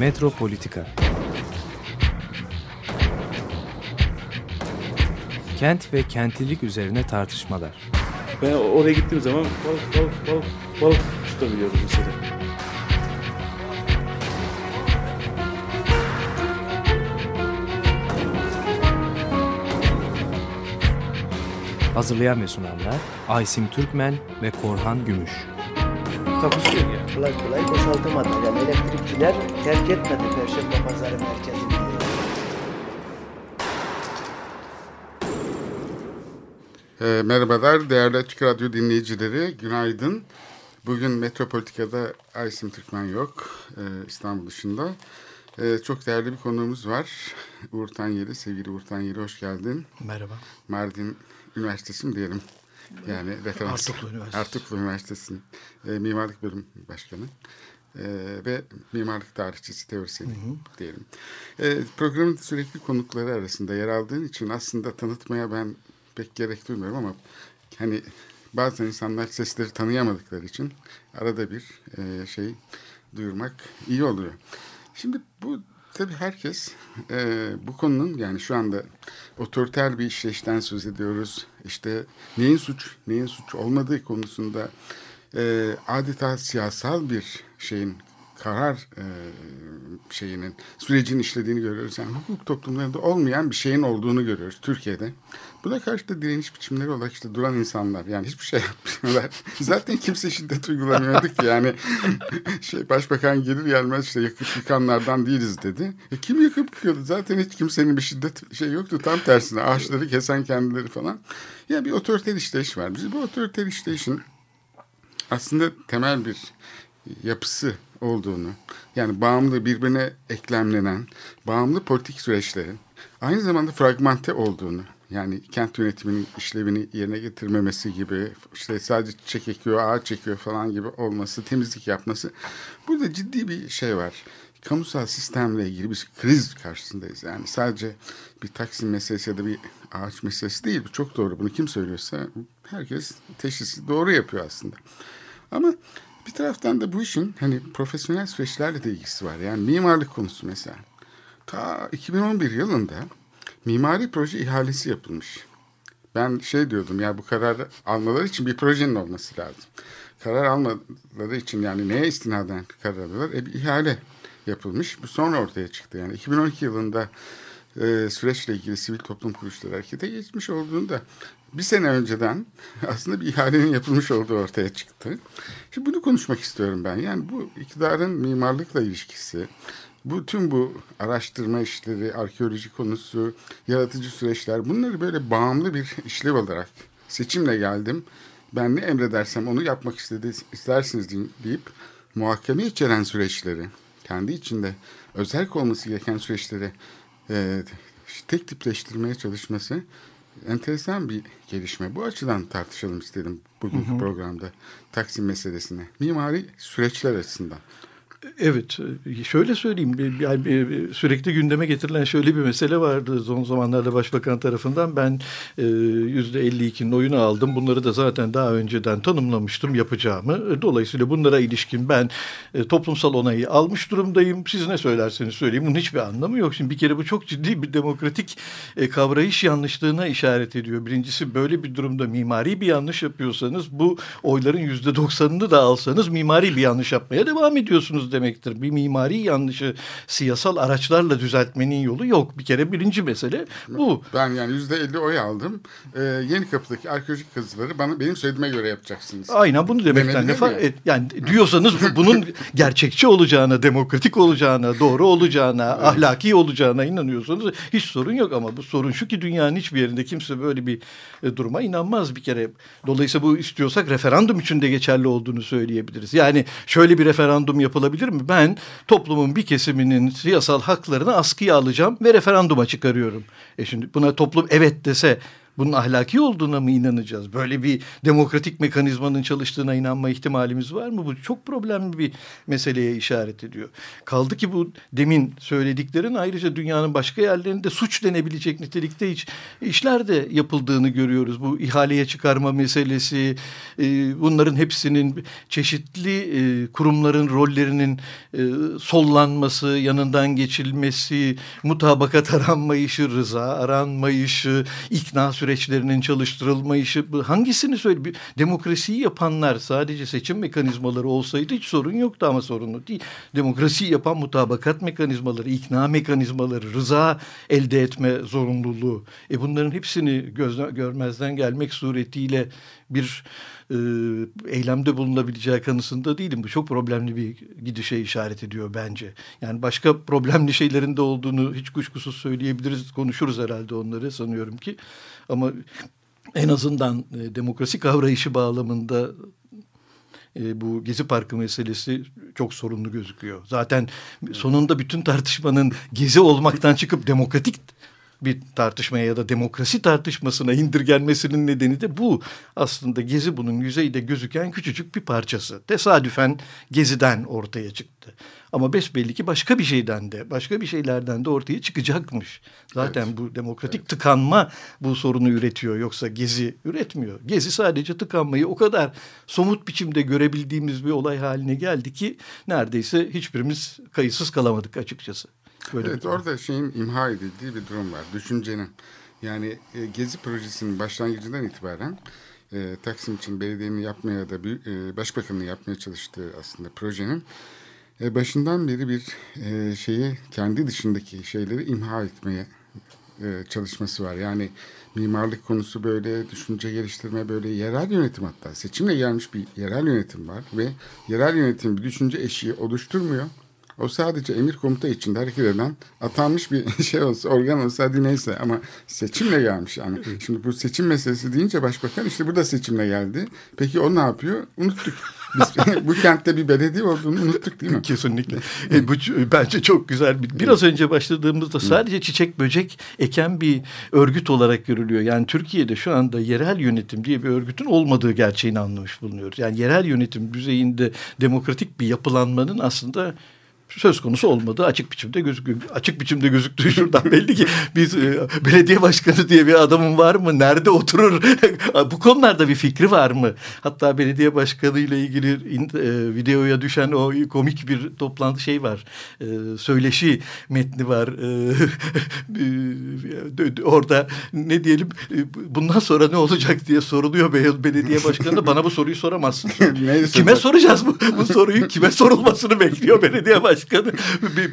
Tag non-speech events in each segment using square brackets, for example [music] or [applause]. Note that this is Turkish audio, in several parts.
Metropolitika Kent ve kentlilik üzerine tartışmalar. Ben oraya gittiğim zaman balık balık balık balık tutabiliyorum mesela. Hazırlayan ve sunanlar Aysim Türkmen ve Korhan Gümüş. takusuyor ya. Kolay kolay boşaltamadı. Yani elektrikçiler terk etmedi Perşembe Pazarı merkezini. E, merhabalar değerli Açık Radyo dinleyicileri, günaydın. Bugün Metropolitika'da Aysim Türkmen yok, e, İstanbul dışında. E, çok değerli bir konuğumuz var. Uğur Tanyeli, sevgili Uğur Tanyeli hoş geldin. Merhaba. Mardin Üniversitesi mi diyelim? Yani referans. Artuklu Üniversitesi. Artuklu Üniversitesi'nin e, Mimarlık Bölüm Başkanı. E, ve mimarlık tarihçisi, teorisyeni diyelim. E, programın sürekli konukları arasında yer aldığın için aslında tanıtmaya ben pek gerek duymuyorum ama hani bazen insanlar sesleri tanıyamadıkları için arada bir e, şey duyurmak iyi oluyor. Şimdi bu tabii herkes e, bu konunun yani şu anda otoriter bir işleyişten söz ediyoruz. İşte neyin suç, neyin suç olmadığı konusunda e, adeta siyasal bir şeyin karar e, şeyinin sürecin işlediğini görüyoruz. Yani hukuk toplumlarında olmayan bir şeyin olduğunu görüyoruz Türkiye'de. Buna karşı da direniş biçimleri olarak işte duran insanlar yani hiçbir şey [laughs] yapmıyorlar. Zaten kimse şiddet uygulamıyordu ki yani [laughs] şey başbakan gelir gelmez işte yakıp yıkanlardan değiliz dedi. E kim yakıp yıkıyordu? Zaten hiç kimsenin bir şiddet şey yoktu. Tam tersine ağaçları kesen kendileri falan. Ya bir otoriter işleyiş var. Biz bu otoriter işleyişin aslında temel bir yapısı olduğunu yani bağımlı birbirine eklemlenen bağımlı politik süreçlerin aynı zamanda fragmente olduğunu yani kent yönetiminin işlevini yerine getirmemesi gibi işte sadece çiçek ekiyor ağaç çekiyor falan gibi olması temizlik yapması burada ciddi bir şey var kamusal sistemle ilgili bir kriz karşısındayız. Yani sadece bir Taksim meselesi ya da bir ağaç meselesi değil. Bu çok doğru. Bunu kim söylüyorsa herkes teşhisi doğru yapıyor aslında. Ama bir taraftan da bu işin hani profesyonel süreçlerle de ilgisi var. Yani mimarlık konusu mesela. Ta 2011 yılında mimari proje ihalesi yapılmış. Ben şey diyordum ya bu kararı almaları için bir projenin olması lazım. Karar almaları için yani neye istinaden karar alıyorlar? E bir ihale yapılmış. Bu sonra ortaya çıktı. Yani 2012 yılında e, süreçle ilgili sivil toplum kuruluşları harekete geçmiş olduğunda bir sene önceden [laughs] aslında bir ihalenin yapılmış olduğu ortaya çıktı. Şimdi bunu konuşmak istiyorum ben. Yani bu iktidarın mimarlıkla ilişkisi, bu tüm bu araştırma işleri, arkeoloji konusu, yaratıcı süreçler bunları böyle bağımlı bir işlev olarak seçimle geldim. Ben ne emredersem onu yapmak istedi, istersiniz deyip muhakeme içeren süreçleri, kendi içinde özel olması gereken süreçleri e, tek tipleştirmeye çalışması enteresan bir gelişme. Bu açıdan tartışalım istedim bugünkü programda Taksim meselesine. Mimari süreçler açısından. Evet, şöyle söyleyeyim. Yani sürekli gündeme getirilen şöyle bir mesele vardı son zamanlarda başbakan tarafından. Ben yüzde 52'nin oyunu aldım. Bunları da zaten daha önceden tanımlamıştım yapacağımı. Dolayısıyla bunlara ilişkin ben e, toplumsal onayı almış durumdayım. Siz ne söylerseniz söyleyin. Bunun hiçbir anlamı yok. Şimdi bir kere bu çok ciddi bir demokratik e, kavrayış yanlışlığına işaret ediyor. Birincisi böyle bir durumda mimari bir yanlış yapıyorsanız bu oyların yüzde 90'ını da alsanız mimari bir yanlış yapmaya devam ediyorsunuz demektir. Bir mimari yanlışı siyasal araçlarla düzeltmenin yolu yok. Bir kere birinci mesele bu. Ben yani yüzde elli oy aldım. Ee, yeni kapıdaki arkeolojik kazıları bana benim söylediğime göre yapacaksınız. Aynen bunu demekten ne fark et. Yani diyorsanız bunun [laughs] gerçekçi olacağına, demokratik olacağına, doğru olacağına, evet. ahlaki olacağına inanıyorsanız hiç sorun yok ama bu sorun şu ki dünyanın hiçbir yerinde kimse böyle bir e, duruma inanmaz bir kere. Dolayısıyla bu istiyorsak referandum için de geçerli olduğunu söyleyebiliriz. Yani şöyle bir referandum yapılabilir olabilir mi? Ben toplumun bir kesiminin siyasal haklarını askıya alacağım ve referanduma çıkarıyorum. E şimdi buna toplum evet dese bunun ahlaki olduğuna mı inanacağız? Böyle bir demokratik mekanizmanın çalıştığına inanma ihtimalimiz var mı? Bu çok problemli bir meseleye işaret ediyor. Kaldı ki bu demin söylediklerin ayrıca dünyanın başka yerlerinde suç denebilecek nitelikte hiç işler de yapıldığını görüyoruz. Bu ihaleye çıkarma meselesi, e, bunların hepsinin çeşitli e, kurumların rollerinin e, sollanması, yanından geçilmesi, mutabakat [laughs] aranmayışı, rıza aranmayışı, ikna süreçlerinin çalıştırılmayışı hangisini söyle? Demokrasiyi yapanlar sadece seçim mekanizmaları olsaydı hiç sorun yoktu ama sorunu değil. Demokrasiyi yapan mutabakat mekanizmaları, ikna mekanizmaları, rıza elde etme zorunluluğu. E bunların hepsini gözden, görmezden gelmek suretiyle bir e, eylemde bulunabileceği kanısında değilim. Bu çok problemli bir gidişe işaret ediyor bence. Yani başka problemli şeylerin de olduğunu hiç kuşkusuz söyleyebiliriz. Konuşuruz herhalde onları sanıyorum ki. Ama en azından e, demokrasi kavrayışı bağlamında e, bu Gezi Parkı meselesi çok sorunlu gözüküyor. Zaten sonunda bütün tartışmanın Gezi olmaktan çıkıp demokratik bir tartışmaya ya da demokrasi tartışmasına indirgenmesinin nedeni de bu. Aslında Gezi bunun yüzeyde gözüken küçücük bir parçası. Tesadüfen Gezi'den ortaya çıktı. Ama besbelli ki başka bir şeyden de, başka bir şeylerden de ortaya çıkacakmış. Zaten evet. bu demokratik evet. tıkanma bu sorunu üretiyor. Yoksa Gezi üretmiyor. Gezi sadece tıkanmayı o kadar somut biçimde görebildiğimiz bir olay haline geldi ki neredeyse hiçbirimiz kayıtsız kalamadık açıkçası. Böyle evet orada şeyin imha edildiği bir durum var. Düşüncenin. Yani e, Gezi projesinin başlangıcından itibaren e, Taksim için belediyenin yapmaya da e, başbakanın yapmaya çalıştığı aslında projenin e, başından beri bir e, şeyi kendi dışındaki şeyleri imha etmeye e, çalışması var. Yani mimarlık konusu böyle, düşünce geliştirme böyle, yerel yönetim hatta seçimle gelmiş bir yerel yönetim var ve yerel yönetim bir düşünce eşiği oluşturmuyor. O sadece emir komuta içinde hareket eden atanmış bir [laughs] şey olsa, organ olsa hadi neyse ama seçimle gelmiş yani. Şimdi bu seçim meselesi deyince başbakan işte burada seçimle geldi. Peki o ne yapıyor? Unuttuk. Biz [laughs] bu kentte bir belediye olduğunu unuttuk değil mi? [laughs] Kesinlikle. e, bu bence çok güzel. Biraz önce başladığımızda sadece çiçek böcek eken bir örgüt olarak görülüyor. Yani Türkiye'de şu anda yerel yönetim diye bir örgütün olmadığı gerçeğini anlamış bulunuyoruz. Yani yerel yönetim düzeyinde demokratik bir yapılanmanın aslında söz konusu olmadığı açık biçimde gözüküyor. Açık biçimde gözüktüğü şuradan belli ki biz e, belediye başkanı diye bir adamın var mı? Nerede oturur? [laughs] Bu konularda bir fikri var mı? Hatta belediye başkanı ile ilgili e, videoya düşen o komik bir toplantı şey var. E, söyleşi metni var. E, [laughs] orada ne diyelim e, bundan sonra ne olacak diye soruluyor belediye başkanı. Bana bu soruyu soramazsın. [laughs] kime soracağız bu, bu soruyu? Kime sorulmasını bekliyor belediye başkanı? Başkanı.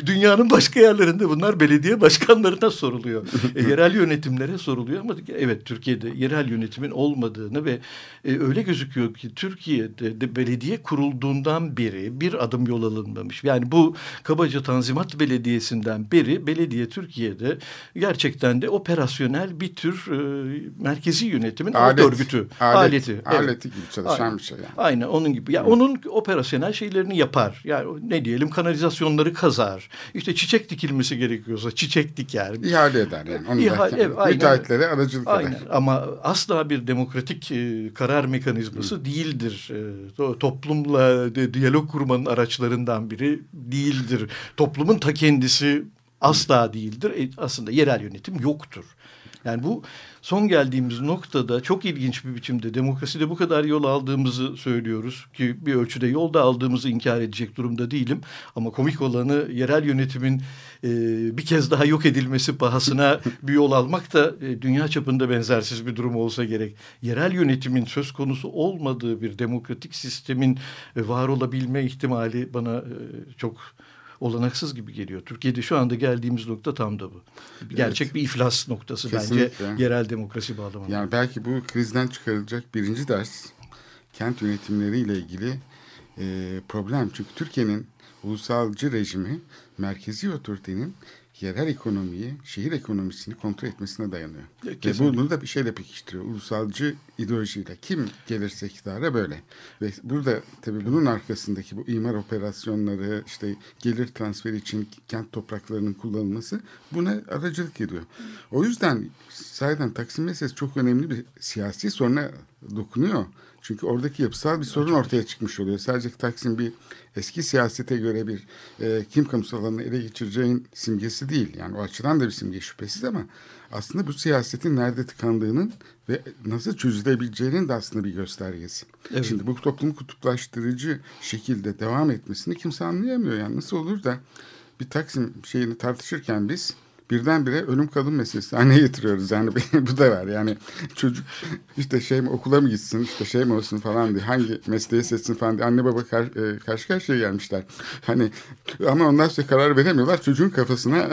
Dünyanın başka yerlerinde bunlar belediye başkanlarına soruluyor. E, yerel yönetimlere soruluyor ama evet Türkiye'de yerel yönetimin olmadığını ve e, öyle gözüküyor ki Türkiye'de de belediye kurulduğundan beri bir adım yol alınmamış. Yani bu kabaca Tanzimat Belediyesi'nden beri belediye Türkiye'de gerçekten de operasyonel bir tür e, merkezi yönetimin Alet, örgütü. Alet, aleti. Aleti evet. gibi çalışan Aynen. bir şey yani. Aynen onun gibi. Ya yani onun operasyonel şeylerini yapar. Yani ne diyelim kanalizasyon istasyonları kazar. İşte çiçek dikilmesi gerekiyorsa çiçek diker. İhale eder yani. Onu İhale, evet, aynen. Müteahhitlere aracılık aynen. eder. Ama asla bir demokratik e, karar mekanizması Hı. değildir. E, toplumla de, diyalog kurmanın araçlarından biri değildir. Toplumun ta kendisi asla değildir. E, aslında yerel yönetim yoktur. Yani bu son geldiğimiz noktada çok ilginç bir biçimde demokraside bu kadar yol aldığımızı söylüyoruz ki bir ölçüde yolda aldığımızı inkar edecek durumda değilim. Ama komik olanı yerel yönetimin e, bir kez daha yok edilmesi pahasına bir yol almak da e, dünya çapında benzersiz bir durum olsa gerek. Yerel yönetimin söz konusu olmadığı bir demokratik sistemin e, var olabilme ihtimali bana e, çok olanaksız gibi geliyor. Türkiye'de şu anda geldiğimiz nokta tam da bu. Gerçek evet. bir iflas noktası Kesinlikle. bence yerel demokrasi bağlamında. Yani belki bu krizden çıkarılacak birinci ders kent yönetimleriyle ilgili e, problem. Çünkü Türkiye'nin ulusalcı rejimi merkezi otoritenin yerel ekonomiyi, şehir ekonomisini kontrol etmesine dayanıyor. Ve bunu da bir şeyle pekiştiriyor. Ulusalcı ideolojiyle. Kim gelirse iktidara böyle. Ve burada tabii bunun arkasındaki bu imar operasyonları, işte gelir transferi için kent topraklarının kullanılması buna aracılık ediyor. O yüzden sahiden Taksim meselesi çok önemli bir siyasi soruna dokunuyor. Çünkü oradaki yapısal bir sorun ortaya çıkmış oluyor. Sadece Taksim bir eski siyasete göre bir e, kim kamusal alanını ele geçireceğin simgesi değil. Yani o açıdan da bir simge şüphesiz ama aslında bu siyasetin nerede tıkandığının ve nasıl çözülebileceğinin de aslında bir göstergesi. Evet. Şimdi bu toplumu kutuplaştırıcı şekilde devam etmesini kimse anlayamıyor. Yani nasıl olur da bir Taksim şeyini tartışırken biz birdenbire ölüm kalım meselesi haline getiriyoruz. Yani [laughs] bu da var. Yani çocuk işte şey mi okula mı gitsin işte şey mi olsun falan diye hangi mesleği seçsin falan diye anne baba kar, e, karşı karşıya gelmişler. Hani ama ondan sonra karar veremiyorlar. Çocuğun kafasına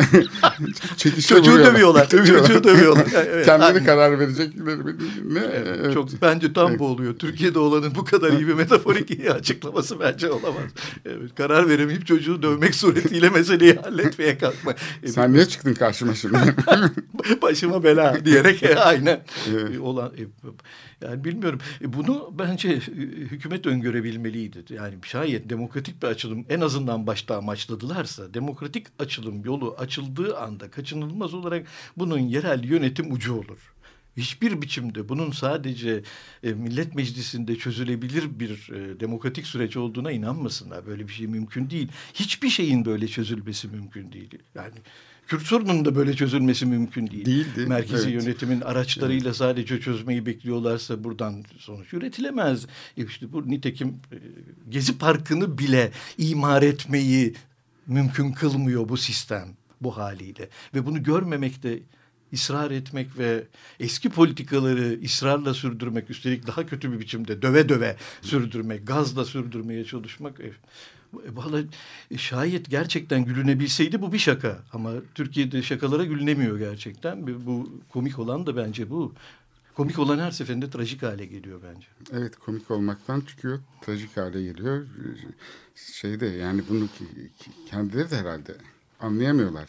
[laughs] çekişe Çocuğu vuruyorlar. dövüyorlar. Çocuğu dövüyorlar. Evet. [laughs] Kendileri Aynen. karar verecekler. Ne? Evet. Çok bence tam bu oluyor. Türkiye'de olanın bu kadar iyi bir metaforik açıklaması bence olamaz. Evet, karar veremeyip çocuğu dövmek suretiyle meseleyi halletmeye kalkma. Sen niye çıktın karşıma [laughs] şimdi? başıma bela [laughs] diyerek [laughs] aynen Evet. E, olan e, yani bilmiyorum E, bunu bence hükümet öngörebilmeliydi. Yani şayet demokratik bir açılım en azından başta amaçladılarsa demokratik açılım yolu açıldığı anda kaçınılmaz olarak bunun yerel yönetim ucu olur. Hiçbir biçimde bunun sadece e, millet meclisinde çözülebilir bir e, demokratik süreç olduğuna inanmasınlar. Böyle bir şey mümkün değil. Hiçbir şeyin böyle çözülmesi mümkün değil. Yani Kürt sorununun da böyle çözülmesi mümkün değil. Değildi, Merkezi evet. yönetimin araçlarıyla sadece çözmeyi bekliyorlarsa buradan sonuç üretilemez. E işte bu nitekim e, Gezi Parkı'nı bile imar etmeyi mümkün kılmıyor bu sistem bu haliyle. Ve bunu görmemek de ısrar etmek ve eski politikaları ısrarla sürdürmek üstelik daha kötü bir biçimde döve döve sürdürmek, gazla sürdürmeye çalışmak e, Vallahi şayet gerçekten gülünebilseydi bu bir şaka. Ama Türkiye'de şakalara gülünemiyor gerçekten. Bu komik olan da bence bu. Komik olan her seferinde trajik hale geliyor bence. Evet komik olmaktan çıkıyor. Trajik hale geliyor. Şeyde yani bunu kendileri de herhalde anlayamıyorlar.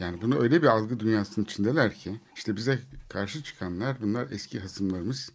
Yani bunu öyle bir algı dünyasının içindeler ki işte bize karşı çıkanlar bunlar eski hasımlarımız.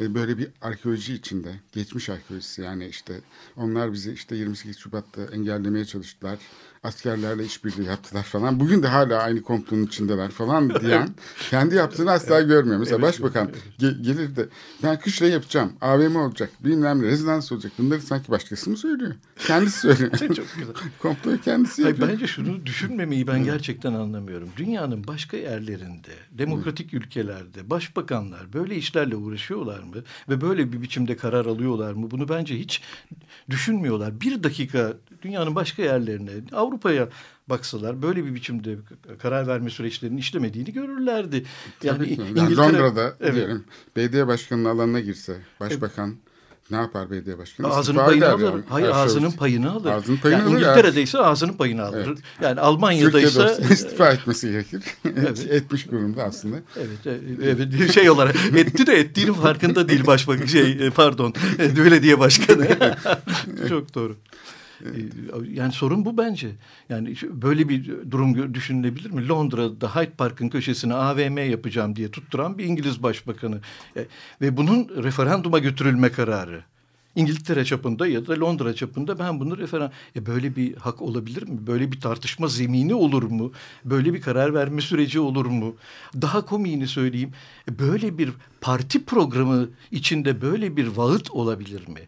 Böyle bir arkeoloji içinde, geçmiş arkeolojisi yani işte onlar bizi işte 28 Şubat'ta engellemeye çalıştılar. Askerlerle işbirliği yaptılar falan. Bugün de hala aynı komplonun içindeler falan [laughs] diyen kendi yaptığını asla görmüyor. Mesela Evet, başbakan ge- gelir de ben kışla yapacağım, AVM olacak, bilmem ne, rezidans olacak. Bunları sanki başkası mı söylüyor? Kendisi söylüyor. [laughs] Çok güzel. [laughs] Komployu kendisi Hayır, yapıyor. bence şunu düşünmemeyi ben gerçekten anlamıyorum. Dünyanın başka yerlerinde, demokratik ülkelerde başbakanlar böyle işlerle uğraşıyorlar mı? Ve böyle bir biçimde karar alıyorlar mı? Bunu bence hiç düşünmüyorlar. Bir dakika dünyanın başka yerlerine, Avrupa'ya baksalar böyle bir biçimde karar verme süreçlerinin işlemediğini görürlerdi. Yani. Yani İngiltere... Londra'da Evet. diyelim belediye başkanının alanına girse başbakan ne yapar belediye başkanı? Ağzının İstifa payını alır. yani. Hayır Her şey ağzının payını alır. Ağzının payını yani alır, İngiltere'de ise ağzının payını alır. Evet. Yani Almanya'da Türkiye'de istifa etmesi gerekir. [laughs] Evet. Etmiş durumda aslında. Evet, e, evet şey olarak etti de ettiğinin farkında değil başbakan şey e, pardon e, belediye başkanı. [laughs] Çok doğru. E, Yani sorun bu bence. Yani böyle bir durum düşünülebilir mi? Londra'da Hyde Park'ın köşesine AVM yapacağım diye tutturan bir İngiliz başbakanı E, ve bunun referanduma götürülme kararı. İngiltere çapında ya da Londra çapında ben bunu referan... E böyle bir hak olabilir mi? Böyle bir tartışma zemini olur mu? Böyle bir karar verme süreci olur mu? Daha komiğini söyleyeyim. E böyle bir parti programı içinde böyle bir vaıt olabilir mi?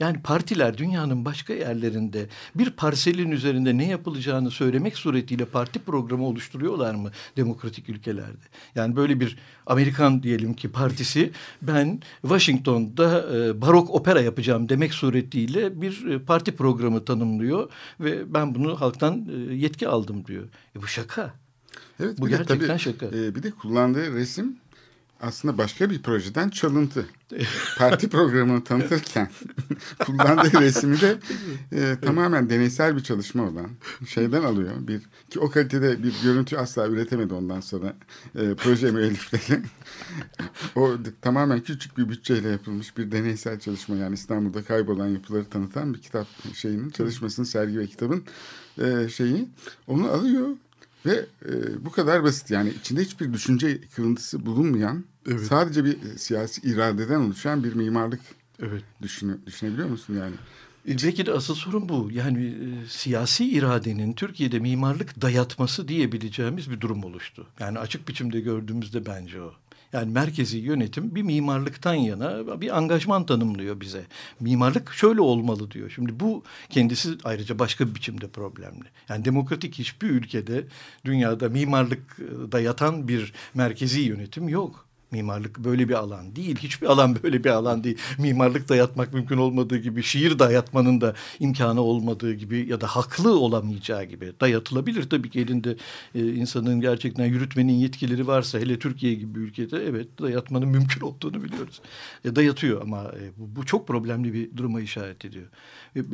Yani partiler dünyanın başka yerlerinde bir parselin üzerinde ne yapılacağını söylemek suretiyle parti programı oluşturuyorlar mı demokratik ülkelerde? Yani böyle bir Amerikan diyelim ki partisi ben Washington'da e, barok opera yapacağım demek suretiyle bir e, parti programı tanımlıyor ve ben bunu halktan e, yetki aldım diyor. E bu şaka. Evet, Bu bir de gerçekten tabii, şaka. e, bir de kullandığı resim aslında başka bir projeden çalıntı. Parti programını tanıtırken [laughs] kullandığı resmi de e, tamamen deneysel bir çalışma olan şeyden alıyor. Bir ki o kalitede bir görüntü asla üretemedi ondan sonra e, proje müellifleri. o tamamen küçük bir bütçeyle yapılmış bir deneysel çalışma yani İstanbul'da kaybolan yapıları tanıtan bir kitap şeyinin çalışmasının sergi ve kitabın e, şeyi onu alıyor Ve e, bu kadar basit yani içinde hiçbir düşünce kırıntısı bulunmayan Evet. sadece bir e, siyasi iradeden oluşan bir mimarlık Evet. düşünü, düşünebiliyor musun yani? E, Belki de asıl sorun bu. Yani e, siyasi iradenin Türkiye'de mimarlık dayatması diyebileceğimiz bir durum oluştu. Yani açık biçimde gördüğümüzde bence o. Yani merkezi yönetim bir mimarlıktan yana bir angajman tanımlıyor bize. Mimarlık şöyle olmalı diyor. Şimdi bu kendisi ayrıca başka bir biçimde problemli. Yani demokratik hiçbir ülkede dünyada mimarlık e, dayatan bir merkezi yönetim yok. Mimarlık böyle bir alan değil. Hiçbir alan böyle bir alan değil. Mimarlık dayatmak mümkün olmadığı gibi, şiir dayatmanın da imkanı olmadığı gibi ya da haklı olamayacağı gibi dayatılabilir. Tabii ki elinde e, insanın gerçekten yürütmenin yetkileri varsa hele Türkiye gibi bir ülkede evet dayatmanın mümkün olduğunu biliyoruz. E, dayatıyor ama e, bu, bu çok problemli bir duruma işaret ediyor. E, e,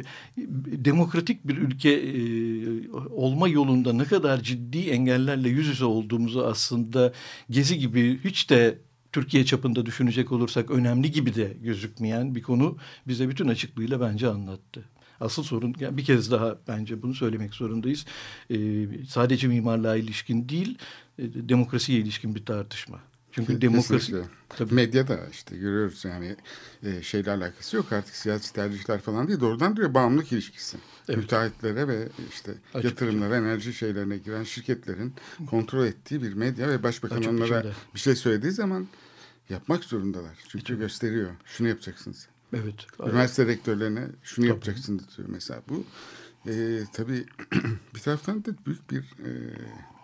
demokratik bir ülke e, olma yolunda ne kadar ciddi engellerle yüz yüze olduğumuzu aslında Gezi gibi hiç de Türkiye çapında düşünecek olursak önemli gibi de gözükmeyen bir konu bize bütün açıklığıyla bence anlattı. Asıl sorun yani bir kez daha bence bunu söylemek zorundayız. Ee, sadece mimarlığa ilişkin değil, e, demokrasiye ilişkin bir tartışma. Çünkü demokrasi Kesinlikle. tabii Medyada işte görüyoruz yani e, şeyle alakası yok artık siyasi tercihler falan değil doğrudan duruyor bağımlılık ilişkisi. Evet. Müteahhitlere ve işte Açık yatırımlara, enerji şeylerine giren şirketlerin kontrol ettiği bir medya ve başbakan Açık onlara biçimde. bir şey söylediği zaman yapmak zorundalar. Çünkü gösteriyor. Şunu yapacaksınız. evet. Üniversite rektörlerine şunu Tabii. yapacaksınız diyor mesela. Bu e, tabii [clears throat] bir taraftan da büyük bir e,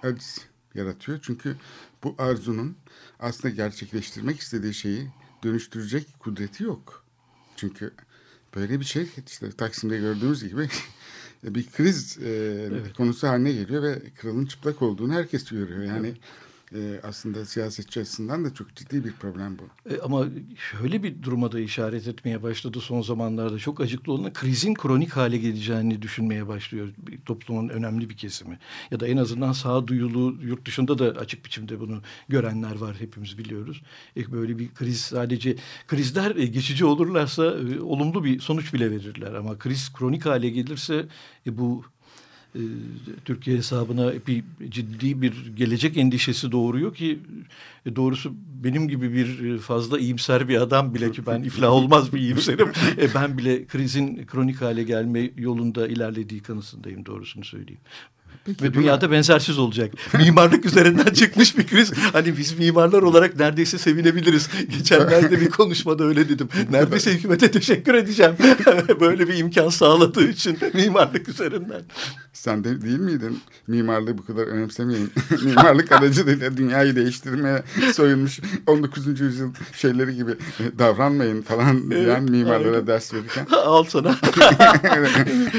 aciz yaratıyor. Çünkü bu arzunun aslında gerçekleştirmek istediği şeyi dönüştürecek kudreti yok. Çünkü böyle bir şey işte Taksim'de gördüğümüz gibi [laughs] bir kriz e, konusu haline geliyor ve kralın çıplak olduğunu herkes görüyor. Yani e, aslında siyasetçi açısından da çok ciddi bir problem bu. E, ama şöyle bir duruma da işaret etmeye başladı son zamanlarda. Çok acıklı olan krizin kronik hale geleceğini düşünmeye başlıyor bir toplumun önemli bir kesimi. Ya da en azından sağduyulu yurt dışında da açık biçimde bunu görenler var hepimiz biliyoruz. E, böyle bir kriz sadece krizler e, geçici olurlarsa e, olumlu bir sonuç bile verirler. Ama kriz kronik hale gelirse e, bu Türkiye hesabına bir ciddi bir gelecek endişesi doğuruyor ki e, doğrusu benim gibi bir e, fazla iyimser bir adam bile ki ben iflah olmaz bir iyimserim. E, ben bile krizin kronik hale gelme yolunda ilerlediği kanısındayım doğrusunu söyleyeyim. Peki Ve dünyada benzersiz olacak. Mimarlık üzerinden çıkmış bir kriz. Hani biz mimarlar olarak neredeyse sevinebiliriz. Geçenlerde bir konuşmada öyle dedim. Neredeyse hükümete teşekkür edeceğim. [laughs] Böyle bir imkan sağladığı için mimarlık üzerinden. Sen de değil miydin mimarlığı bu kadar önemsemeyin. [laughs] Mimarlık aracılığıyla dünyayı değiştirmeye soyunmuş 19. yüzyıl şeyleri gibi davranmayın falan diyen mimarlara aynen. ders verirken. [laughs] Al sana.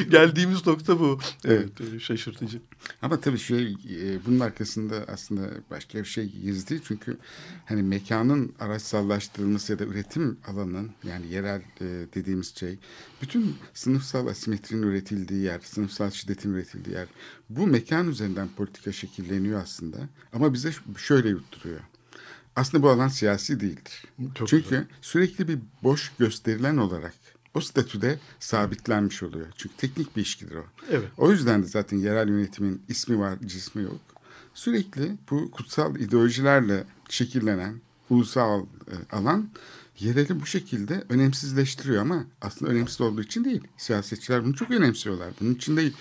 Geldiğimiz nokta bu. Evet, şaşırtıcı. Ama tabii şey e, bunun arkasında aslında başka bir şey gizli. Çünkü hani mekanın araçsallaştırılması ya da üretim alanının yani yerel e, dediğimiz şey bütün sınıfsal asimetrinin üretildiği yer, sınıfsal şiddetin üretildiği yer. Bu mekan üzerinden politika şekilleniyor aslında. Ama bize şöyle yutturuyor. Aslında bu alan siyasi değildir. Çok Çünkü güzel. sürekli bir boş gösterilen olarak o statüde sabitlenmiş oluyor. Çünkü teknik bir işgidir o. Evet. O yüzden de zaten yerel yönetimin ismi var, cismi yok. Sürekli bu kutsal ideolojilerle şekillenen ulusal e, alan yereli bu şekilde önemsizleştiriyor ama aslında önemsiz olduğu için değil. Siyasetçiler bunu çok önemsiyorlar. Bunun için de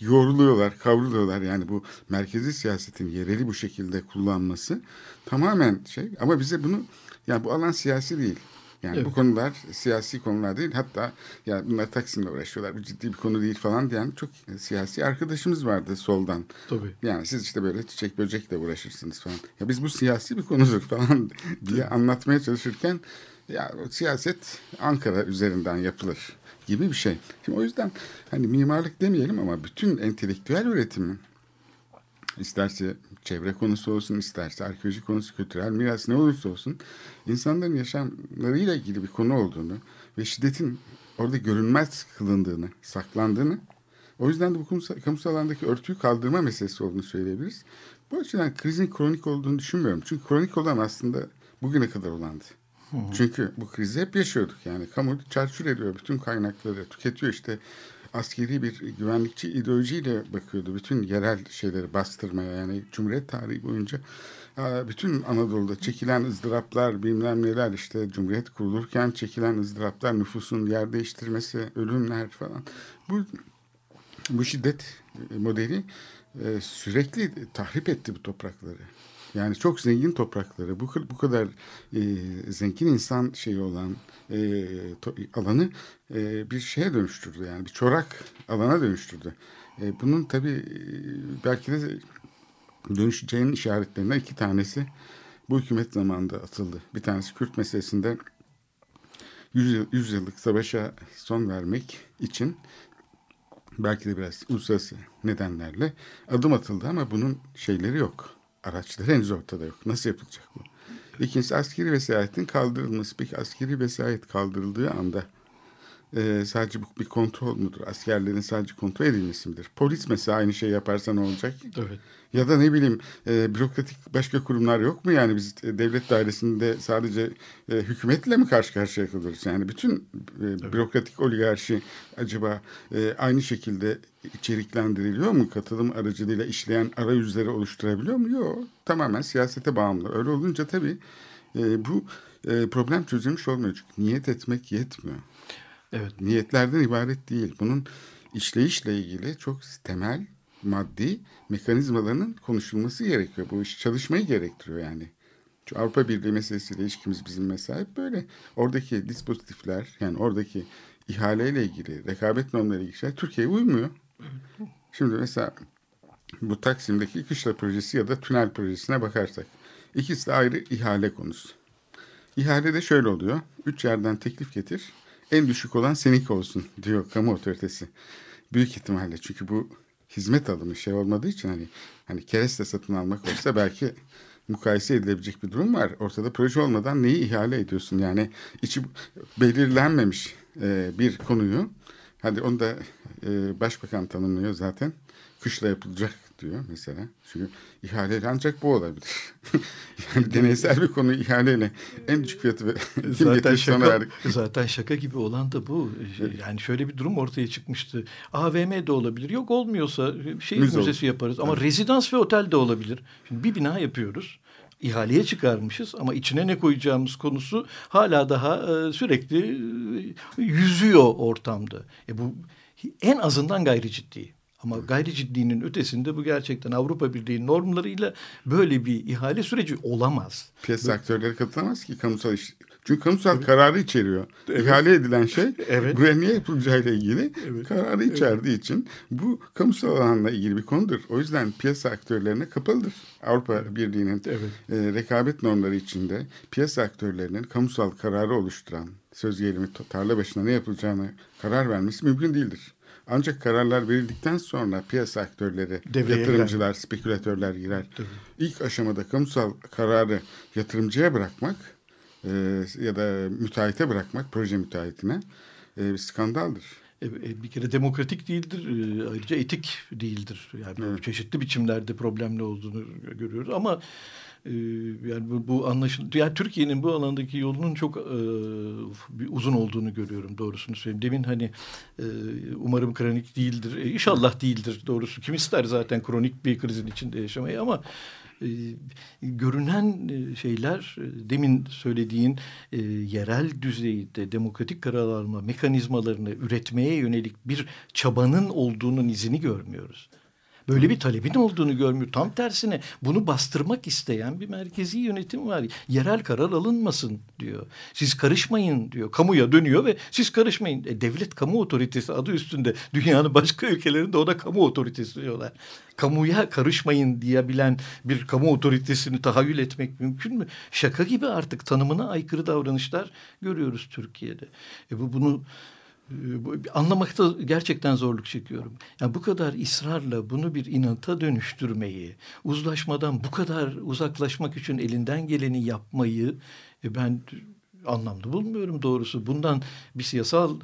yoğruluyorlar, kavruluyorlar. Yani bu merkezi siyasetin yereli bu şekilde kullanması tamamen şey ama bize bunu yani bu alan siyasi değil. Yani Evet. bu konular siyasi konular değil. Hatta ya bunlar Taksim'le uğraşıyorlar. Bu ciddi bir konu değil falan diyen çok siyasi arkadaşımız vardı soldan. Tabii. Yani siz işte böyle çiçek böcekle uğraşırsınız falan. Ya biz bu siyasi bir konudur falan [laughs] diye anlatmaya çalışırken ya siyaset Ankara üzerinden yapılır gibi bir şey. Şimdi o yüzden hani mimarlık demeyelim ama bütün entelektüel üretimi isterse çevre konusu olsun, isterse arkeoloji konusu, kültürel miras ne olursa olsun insanların yaşamlarıyla ilgili bir konu olduğunu ve şiddetin orada görünmez kılındığını, saklandığını o yüzden de bu kamusal, kamusal alandaki örtüyü kaldırma meselesi olduğunu söyleyebiliriz. Bu açıdan krizin kronik olduğunu düşünmüyorum. Çünkü kronik olan aslında bugüne kadar olandı. Çünkü bu krizi hep yaşıyorduk yani. Kamu çarçur ediyor bütün kaynakları, tüketiyor işte askeri bir güvenlikçi ideolojiyle bakıyordu. Bütün yerel şeyleri bastırmaya yani Cumhuriyet tarihi boyunca bütün Anadolu'da çekilen ızdıraplar bilmem neler işte Cumhuriyet kurulurken çekilen ızdıraplar nüfusun yer değiştirmesi ölümler falan bu bu şiddet modeli e, sürekli tahrip etti bu toprakları. Yani çok zengin toprakları, bu, bu kadar e, zengin insan şeyi olan e, to, alanı e, bir şeye dönüştürdü. Yani bir çorak alana dönüştürdü. E, bunun tabii e, belki de dönüşeceğinin işaretlerinden iki tanesi bu hükümet zamanında atıldı. Bir tanesi Kürt meselesinde 100, yıl, 100 yıllık savaşa son vermek için belki de biraz uluslararası nedenlerle adım atıldı ama bunun şeyleri yok. Araçları henüz ortada yok. Nasıl yapılacak bu? İkincisi askeri vesayetin kaldırılması. Peki askeri vesayet kaldırıldığı anda e, sadece bu bir kontrol mudur? Askerlerin sadece kontrol edilmesi midir? Polis mesela aynı şey yaparsa ne olacak? Evet. Ya da ne bileyim e, bürokratik başka kurumlar yok mu? Yani biz e, devlet dairesinde sadece e, hükümetle mi karşı karşıya kalırız? Yani bütün e, evet. bürokratik oligarşi acaba e, aynı şekilde içeriklendiriliyor mu? Katılım aracılığıyla işleyen arayüzleri oluşturabiliyor mu? Yok. Tamamen siyasete bağımlı. Öyle olunca tabii e, bu e, problem çözülmüş olmuyor. Çünkü niyet etmek yetmiyor. Evet. Niyetlerden ibaret değil. Bunun işleyişle ilgili çok temel maddi mekanizmalarının konuşulması gerekiyor. Bu iş çalışmayı gerektiriyor yani. Çünkü Avrupa Birliği meselesiyle ilişkimiz bizim mesela böyle. Oradaki dispozitifler yani oradaki ihaleyle ilgili, rekabet normları ilgili şeyler Türkiye'ye uymuyor. Şimdi mesela bu Taksim'deki kışla projesi ya da tünel projesine bakarsak ikisi de ayrı ihale konusu. İhalede şöyle oluyor. Üç yerden teklif getir. En düşük olan seninki olsun diyor kamu otoritesi. Büyük ihtimalle çünkü bu hizmet alımı şey olmadığı için hani hani kereste satın almak olsa belki mukayese edilebilecek bir durum var. Ortada proje olmadan neyi ihale ediyorsun? Yani içi belirlenmemiş e, bir konuyu hadi onu da e, başbakan tanımlıyor zaten. Kışla yapılacak diyor mesela. Çünkü ihaleyle ancak bu olabilir. [laughs] yani deneysel bir konu ihaleyle en düşük fiyatı ve zaten [laughs] şaka, zaten şaka gibi olan da bu. Yani şöyle bir durum ortaya çıkmıştı. AVM de olabilir. Yok olmuyorsa şehir Müze müzesi yaparız. Ama evet. rezidans ve otel de olabilir. Şimdi bir bina yapıyoruz ihaleye çıkarmışız ama içine ne koyacağımız konusu hala daha e, sürekli e, yüzüyor ortamda. E bu en azından gayri ciddi. Ama gayri ciddinin ötesinde bu gerçekten Avrupa Birliği normlarıyla böyle bir ihale süreci olamaz. Piyasa böyle... aktörleri katılamaz ki kamusal iş. Çünkü kamusal evet. kararı içeriyor. Evet. İhale edilen şey evet. buraya niye yapılacağıyla ilgili evet. kararı içerdiği evet. için bu kamusal alanla ilgili bir konudur. O yüzden piyasa aktörlerine kapalıdır. Avrupa Birliği'nin evet. e, rekabet normları içinde piyasa aktörlerinin kamusal kararı oluşturan söz gelimi tarla başına ne yapılacağını karar vermesi mümkün değildir. Ancak kararlar verildikten sonra piyasa aktörleri, Devreye yatırımcılar, girer. spekülatörler girer. Tabii. İlk aşamada kamusal kararı yatırımcıya bırakmak e, ya da müteahhite bırakmak, proje müteahhitine e, bir skandaldır. E, e, bir kere demokratik değildir, e, ayrıca etik değildir. Yani evet. çeşitli biçimlerde problemli olduğunu görüyoruz ama ee, yani bu, bu anlaşıl yani Türkiye'nin bu alandaki yolunun çok e, uzun olduğunu görüyorum doğrusunu söyleyeyim. Demin hani e, umarım kronik değildir. E, inşallah değildir doğrusu. Kim ister zaten kronik bir krizin içinde yaşamayı ama e, görünen e, şeyler e, demin söylediğin e, yerel düzeyde demokratik karar alma mekanizmalarını üretmeye yönelik bir çabanın olduğunun izini görmüyoruz. Böyle bir talebin olduğunu görmüyor. Tam tersine bunu bastırmak isteyen bir merkezi yönetim var. Yerel karar alınmasın diyor. Siz karışmayın diyor. Kamuya dönüyor ve siz karışmayın. E, devlet kamu otoritesi adı üstünde. Dünyanın başka ülkelerinde ona kamu otoritesi diyorlar. Kamuya karışmayın diyebilen bir kamu otoritesini tahayyül etmek mümkün mü? Şaka gibi artık tanımına aykırı davranışlar görüyoruz Türkiye'de. E bu bunu anlamakta gerçekten zorluk çekiyorum. Yani bu kadar ısrarla bunu bir inanta dönüştürmeyi, uzlaşmadan bu kadar uzaklaşmak için elinden geleni yapmayı e, ben anlamlı bulmuyorum doğrusu. Bundan bir siyasal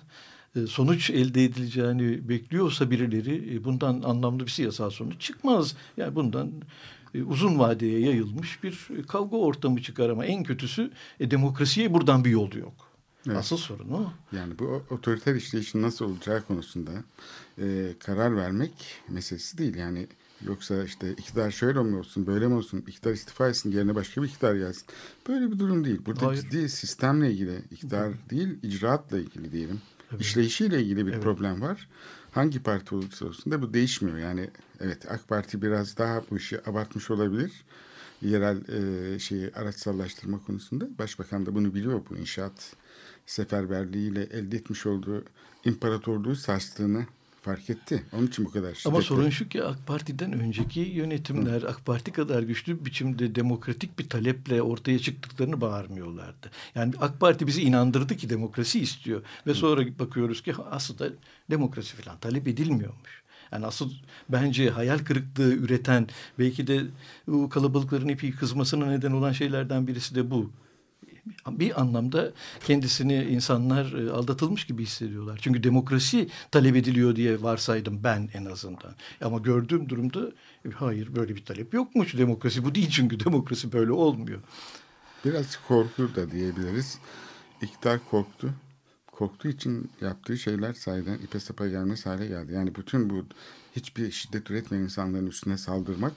e, sonuç elde edileceğini bekliyorsa birileri e, bundan anlamlı bir siyasal sonuç çıkmaz. Yani bundan uzun vadeye yayılmış bir kavga ortamı çıkar ama en kötüsü demokrasiye buradan bir yolu yok. Evet. Asıl sorun o. Yani bu otoriter işleyişin nasıl olacağı konusunda e, karar vermek meselesi değil. Yani yoksa işte iktidar şöyle mi olsun, böyle mi olsun, iktidar istifa etsin, yerine başka bir iktidar gelsin. Böyle bir durum değil. Burada Hayır. ciddi sistemle ilgili, iktidar değil, icraatla ilgili diyelim. İşleyişiyle ilgili bir problem var. Hangi parti olursa olsun da bu değişmiyor. Yani evet AK Parti biraz daha bu işi abartmış olabilir. Yerel e, şeyi araçsallaştırma konusunda. Başbakan da bunu biliyor bu inşaat seferberliğiyle elde etmiş olduğu imparatorluğu sarstığını fark etti. Onun için bu kadar şiddetli. Ama sorun şu ki AK Parti'den önceki yönetimler AK Parti kadar güçlü bir biçimde demokratik bir taleple ortaya çıktıklarını bağırmıyorlardı. Yani AK Parti bizi inandırdı ki demokrasi istiyor ve sonra bakıyoruz ki aslında demokrasi falan talep edilmiyormuş. Yani asıl bence hayal kırıklığı üreten belki de bu kalabalıkların epey kızmasına neden olan şeylerden birisi de bu bir anlamda kendisini insanlar e, aldatılmış gibi hissediyorlar. Çünkü demokrasi talep ediliyor diye varsaydım ben en azından. Ama gördüğüm durumda e, hayır böyle bir talep yokmuş. Demokrasi bu değil çünkü [laughs] demokrasi böyle olmuyor. Biraz korku da diyebiliriz. İktidar korktu. Korktuğu için yaptığı şeyler sayeden ipe sapa gelmez hale geldi. Yani bütün bu hiçbir şiddet üretmeyen insanların üstüne saldırmak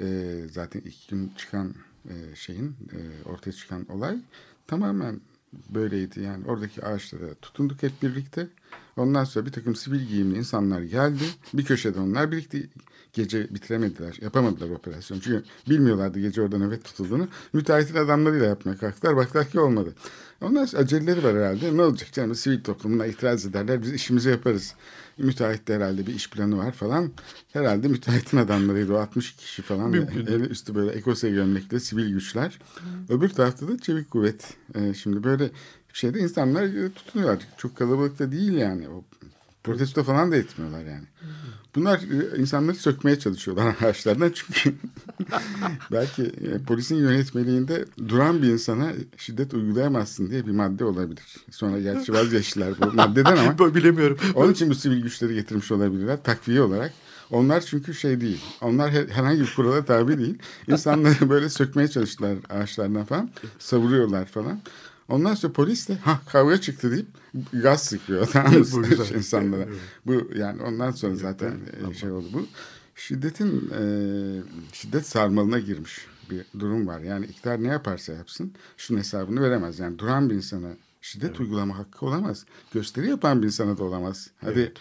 e, zaten ilk gün çıkan e, şeyin e, ortaya çıkan olay tamamen böyleydi. Yani oradaki ağaçlara tutunduk hep birlikte. Ondan sonra bir takım sivil giyimli insanlar geldi. Bir köşede onlar birlikte gece bitiremediler. Yapamadılar operasyon. Çünkü bilmiyorlardı gece orada nöbet tutulduğunu. Müteahhitin adamlarıyla yapmaya kalktılar. Baktılar ki olmadı. Sonra aceleleri var herhalde. Ne olacak canım sivil toplumuna itiraz ederler. Biz işimizi yaparız. Müteahhitte herhalde bir iş planı var falan. Herhalde müteahhitin adamlarıydı o 60 kişi falan. Eli üstü böyle ekose gömlekli sivil güçler. Öbür tarafta da çevik kuvvet. Ee, şimdi böyle bir şeyde insanlar e, tutunuyor artık. Çok kalabalık da değil yani. O protesto falan da etmiyorlar yani. Bunlar e, insanları sökmeye çalışıyorlar [laughs] ağaçlardan çünkü [laughs] belki e, polisin yönetmeliğinde duran bir insana şiddet uygulayamazsın diye bir madde olabilir. Sonra gerçi vazgeçtiler bu maddeden ama [laughs] Bilemiyorum. onun için bu sivil güçleri getirmiş olabilirler takviye olarak. Onlar çünkü şey değil. Onlar her- herhangi bir kurala tabi değil. İnsanları böyle sökmeye çalıştılar ağaçlardan falan. Savuruyorlar falan. Ondan sonra polis de ha kavga çıktı deyip gaz sıkıyor [laughs] tamam mı Bu güzel. [laughs] insanlara. Bu yani ondan sonra zaten e, şey oldu bu. Şiddetin e, şiddet sarmalına girmiş bir durum var. Yani iktidar ne yaparsa yapsın şunun hesabını veremez. Yani duran bir insana şiddet uygulama hakkı olamaz. Gösteri yapan bir insana da olamaz. Hadi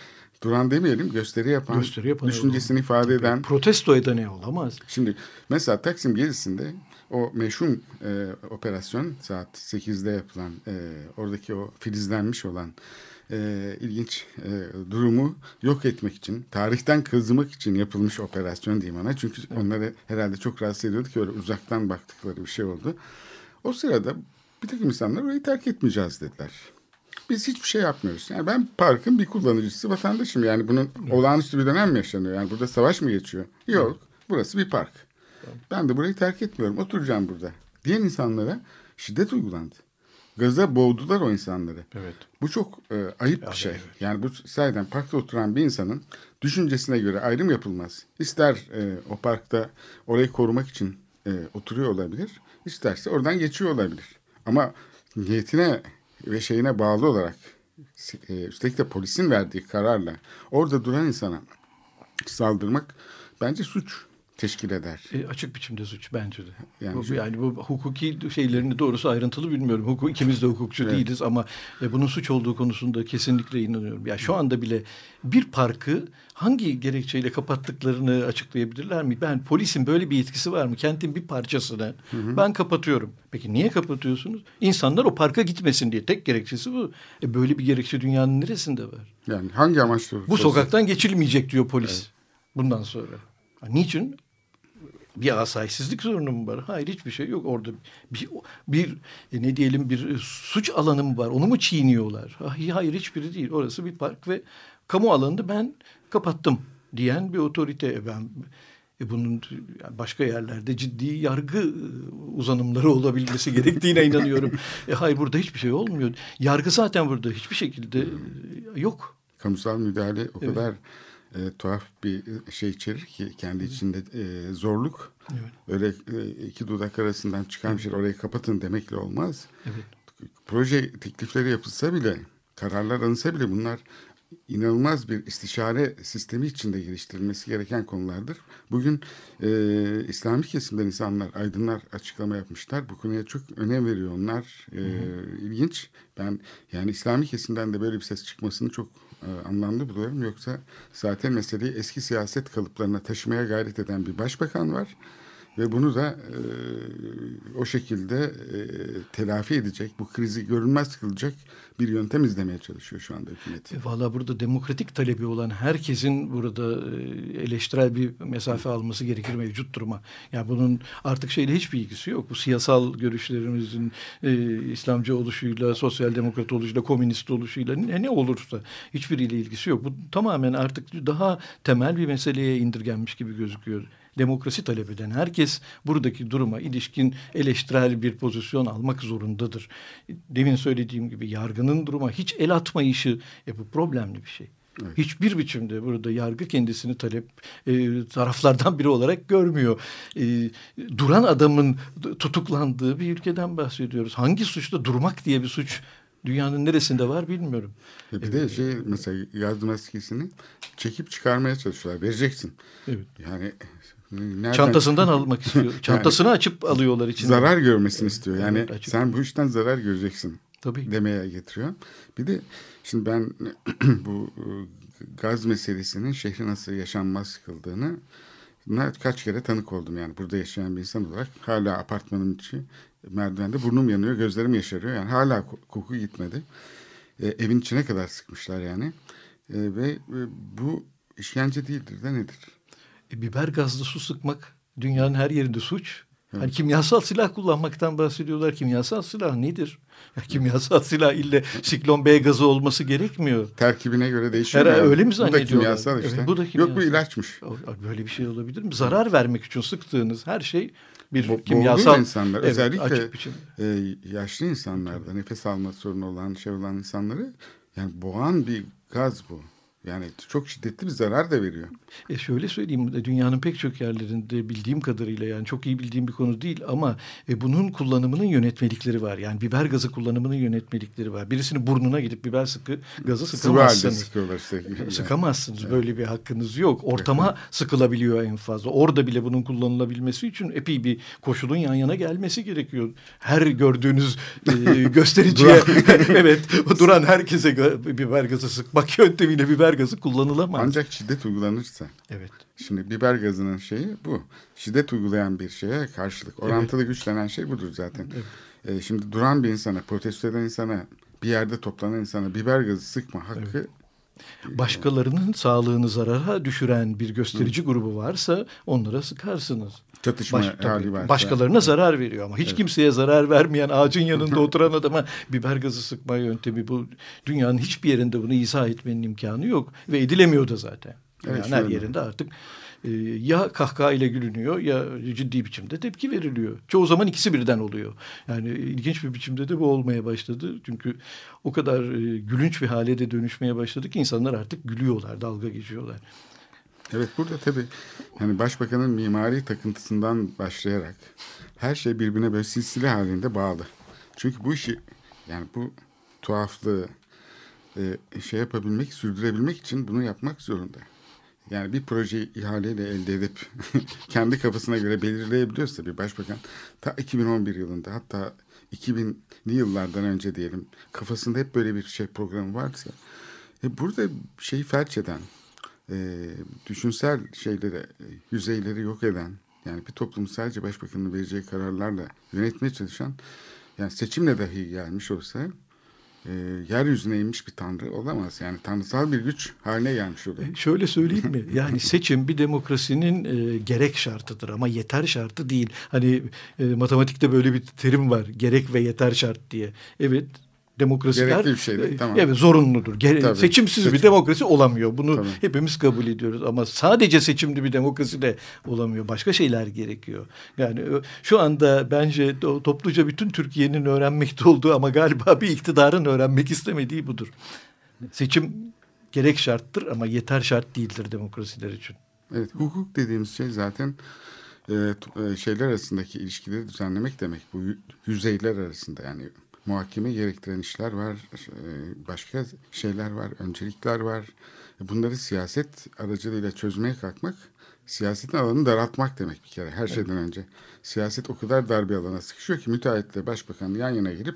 duran demeyelim gösteri yapan, Gösteri yapan düşüncesini ifade eden Protesto eden ne olamaz? Şimdi mesela Taksim gezisinde o meşhur e, operasyon saat 8'de yapılan e, oradaki o filizlenmiş olan e, ilginç e, durumu yok etmek için, tarihten kazımak için yapılmış operasyon diyeyim ona. Çünkü onları herhalde çok rahatsız ediyordu ki öyle uzaktan baktıkları bir şey oldu. O sırada bir takım insanlar orayı terk etmeyeceğiz dediler. Biz hiçbir şey yapmıyoruz. Yani ben parkın bir kullanıcısı vatandaşım. Yani bunun olağanüstü bir dönem mi yaşanıyor? Yani burada savaş mı geçiyor? Yok. Burası bir park. Ben de burayı terk etmiyorum. Oturacağım burada. Diyen insanlara şiddet uygulandı. Gaza boğdular o insanları. Evet. Bu çok e, ayıp bir şey. Yani bu sayeden parkta oturan bir insanın düşüncesine göre ayrım yapılmaz. İster e, o parkta orayı korumak için e, oturuyor olabilir. isterse oradan geçiyor olabilir. Ama niyetine ve şeyine bağlı olarak e, üstelik de polisin verdiği kararla orada duran insana saldırmak bence suç teşkil eder. E, açık biçimde suç bence de. Yani Yani, bu, yani bu hukuki şeylerini doğrusu ayrıntılı bilmiyorum. Hukuk, ikimiz de hukukçu Evet. değiliz ama e, bunun suç olduğu konusunda kesinlikle inanıyorum. Ya şu anda bile bir parkı hangi gerekçeyle kapattıklarını açıklayabilirler mi? Ben polisin böyle bir yetkisi var mı? Kentin bir parçasını ben kapatıyorum. Peki niye kapatıyorsunuz? İnsanlar o parka gitmesin diye. Tek gerekçesi bu. E, böyle bir gerekçe dünyanın neresinde var? Yani hangi amaçla Bu sokaktan geçilmeyecek diyor polis. Bundan sonra. Niçin? Bir asayişsizlik sorunu mu var? Hayır hiçbir şey yok. Orada bir, bir e, ne diyelim bir e, suç alanı mı var? Onu mu çiğniyorlar? Hayır, hayır hiçbiri değil. Orası bir park ve kamu alanını ben kapattım diyen bir otorite. E, Ben e, bunun başka yerlerde ciddi yargı uzanımları [laughs] olabilmesi gerektiğine inanıyorum. E, hayır burada hiçbir şey olmuyor. Yargı zaten burada hiçbir şekilde yok. kamusal müdahale o kadar e, tuhaf bir şey içerir ki kendi içinde e, zorluk. Evet. Öyle e, iki dudak arasından çıkan bir şey orayı kapatın demekle olmaz. Evet. proje teklifleri yapılsa bile, kararlar alınsa bile bunlar inanılmaz bir istişare sistemi içinde geliştirilmesi gereken konulardır. Bugün e, İslami kesimden insanlar, aydınlar açıklama yapmışlar. Bu konuya çok önem veriyor onlar. E, ilginç. Ben yani İslami kesimden de böyle bir ses çıkmasını çok e, anlamlı buluyorum. Yoksa zaten meseleyi eski siyaset kalıplarına taşımaya gayret eden bir başbakan var. Ve bunu da e, o şekilde e, telafi edecek, bu krizi görünmez kılacak bir yöntem izlemeye çalışıyor şu anda hükümet. E, Valla burada demokratik talebi olan herkesin burada e, eleştirel bir mesafe alması gerekir mevcut duruma. Yani bunun artık şeyle hiçbir ilgisi yok. Bu siyasal görüşlerimizin e, İslamcı oluşuyla, sosyal demokrat oluşuyla, komünist oluşuyla ne, ne olursa hiçbiriyle ilgisi yok. Bu tamamen artık daha temel bir meseleye indirgenmiş gibi gözüküyor demokrasi talep eden herkes buradaki duruma ilişkin eleştirel bir pozisyon almak zorundadır. Demin söylediğim gibi yargının duruma hiç el atmayışı e, bu problemli bir şey. Evet. Hiçbir biçimde burada yargı kendisini talep e, taraflardan biri olarak görmüyor. E, duran adamın tutuklandığı bir ülkeden bahsediyoruz. Hangi suçta durmak diye bir suç dünyanın neresinde var bilmiyorum. E bir de şey mesela gaz maskesini çekip çıkarmaya çalışıyorlar. Vereceksin. Evet. Yani Nereden? Çantasından almak istiyor. [laughs] Çantasını yani, açıp alıyorlar içinde. Zarar görmesini istiyor. Yani evet, sen bu işten zarar göreceksin. Tabii. demeye getiriyor. Bir de şimdi ben [clears throat] bu e, gaz meselesinin şehri nasıl yaşanmaz kıldığını kaç kere tanık oldum yani burada yaşayan bir insan olarak hala apartmanın içi merdivende burnum yanıyor gözlerim yaşarıyor yani hala koku gitmedi e, evin içine kadar sıkmışlar yani e, ve e, bu işkence değildir de nedir? E, biber gazlı su sıkmak dünyanın her yerinde suç. Hani kimyasal silah kullanmaktan bahsediyorlar. Kimyasal silah nedir? Ya kimyasal silah ille siklon B gazı olması gerekmiyor. Terkibine göre değişiyor. Her, öyle mi zannediyorlar? Bu da kimyasal işte. Evet, bu da kimyasal. Yok bu ilaçmış. Böyle bir şey olabilir mi? Zarar vermek için sıktığınız her şey bir Bo kimyasal. insanlar evet, özellikle e, yaşlı insanlarda nefes alma sorunu olan şey olan insanları yani boğan bir gaz bu. Yani çok şiddetli bir zarar da veriyor. E şöyle söyleyeyim dünyanın pek çok yerlerinde bildiğim kadarıyla yani çok iyi bildiğim bir konu değil ama e, bunun kullanımının yönetmelikleri var. Yani biber gazı kullanımının yönetmelikleri var. Birisini burnuna gidip biber sıkı gazı sıkamazsınız. Işte. [laughs] Sıkamazsınız. Evet. Böyle bir hakkınız yok. Ortama evet. sıkılabiliyor en fazla. Orada bile bunun kullanılabilmesi için epey bir koşulun yan yana gelmesi gerekiyor. Her gördüğünüz e, [laughs] göstericiye [laughs] evet duran herkese biber gazı sıkmak yöntemiyle biber gazı kullanılamaz. Ancak şiddet uygulanırsa. Evet. Şimdi biber gazının şeyi bu. Şiddet uygulayan bir şeye karşılık. Orantılı evet. güçlenen şey budur zaten. Evet. Ee, şimdi duran bir insana, protesto eden insana, bir yerde toplanan insana biber gazı sıkma hakkı evet başkalarının sağlığını zarara düşüren bir gösterici Hı. grubu varsa onlara sıkarsınız. Çatışma Baş, hali varsa. Başkalarına zarar veriyor ama hiç evet. kimseye zarar vermeyen ağacın yanında [laughs] oturan adama biber gazı sıkma yöntemi bu dünyanın hiçbir yerinde bunu izah etmenin imkanı yok ve edilemiyor da zaten. Evet, yani her yerinde artık ya kahkaha ile gülünüyor ya ciddi biçimde tepki veriliyor. Çoğu zaman ikisi birden oluyor. Yani ilginç bir biçimde de bu olmaya başladı. Çünkü o kadar e, gülünç bir hale de dönüşmeye başladı ki insanlar artık gülüyorlar, dalga geçiyorlar. Evet burada tabii hani başbakanın mimari takıntısından başlayarak her şey birbirine böyle silsile halinde bağlı. Çünkü bu işi yani bu tuhaflığı e, şey yapabilmek, sürdürebilmek için bunu yapmak zorunda. Yani bir projeyi ihaleyle elde edip [laughs] kendi kafasına göre belirleyebiliyorsa bir başbakan ta 2011 yılında hatta 2000'li yıllardan önce diyelim kafasında hep böyle bir şey programı varsa e burada şeyi felç eden e, düşünsel şeyleri yüzeyleri yok eden yani bir toplum sadece başbakanın vereceği kararlarla yönetmeye çalışan yani seçimle dahi gelmiş olsa e, yeryüzüne inmiş bir tanrı olamaz. Yani tanrısal bir güç haline gelmiş oluyor. E, şöyle söyleyeyim mi? [laughs] Yani seçim bir demokrasinin e, gerek şartıdır ama yeter şartı değil. Hani e, matematikte böyle bir terim var. Gerek ve yeter şart diye. Evet demokrasiler Gerekli bir şeydir, tamam. evet zorunludur. Gere Tabii. Seçimsiz Seçim. bir demokrasi olamıyor. Bunu Tabii. hepimiz kabul ediyoruz ama sadece seçimli bir demokrasi de olamıyor. Başka şeyler gerekiyor. Yani şu anda bence topluca bütün Türkiye'nin öğrenmekte olduğu ama galiba bir iktidarın öğrenmek istemediği budur. Seçim gerek şarttır ama yeter şart değildir demokrasiler için. Evet, hukuk dediğimiz şey zaten e, şeyler arasındaki ilişkileri düzenlemek demek. Bu yüzeyler arasında yani muhakeme gerektiren işler var, e, başka şeyler var, öncelikler var. Bunları siyaset aracılığıyla çözmeye kalkmak, siyasetin alanını daraltmak demek bir kere her şeyden önce. Siyaset o kadar dar bir alana sıkışıyor ki müteahhitle başbakan yan yana girip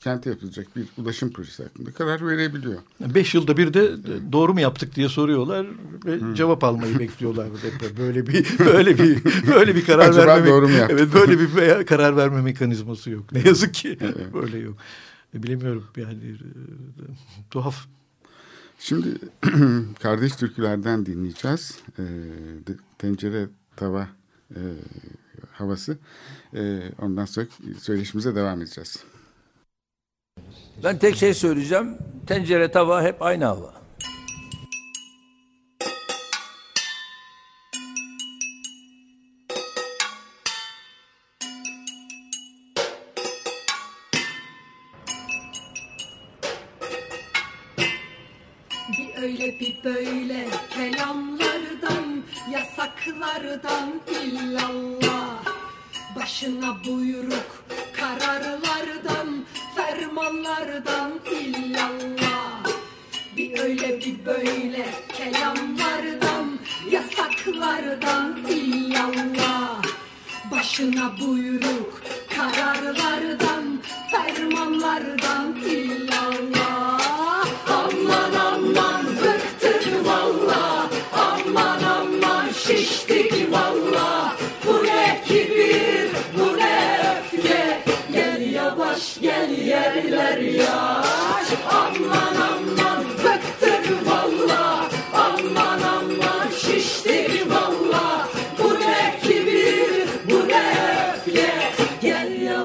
kente yapılacak bir ulaşım projesi hakkında karar verebiliyor. Beş yılda bir de doğru mu yaptık diye soruyorlar ve cevap almayı bekliyorlar. Böyle bir [laughs] böyle bir böyle bir karar Acaba verme doğru mu? Evet böyle bir veya karar verme mekanizması yok. Ne yazık ki böyle yok. Bilemiyorum yani e, tuhaf. Şimdi [clears throat] kardeş türkülerden dinleyeceğiz. E, tencere tava e, havası. E, ondan sonra söyleşimize devam edeceğiz. Ben tek şey söyleyeceğim. Tencere tava hep aynı hava.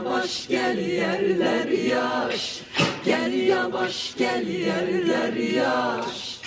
Yavaş gel yerler yaş. Gel yavaş gel yerler yaş.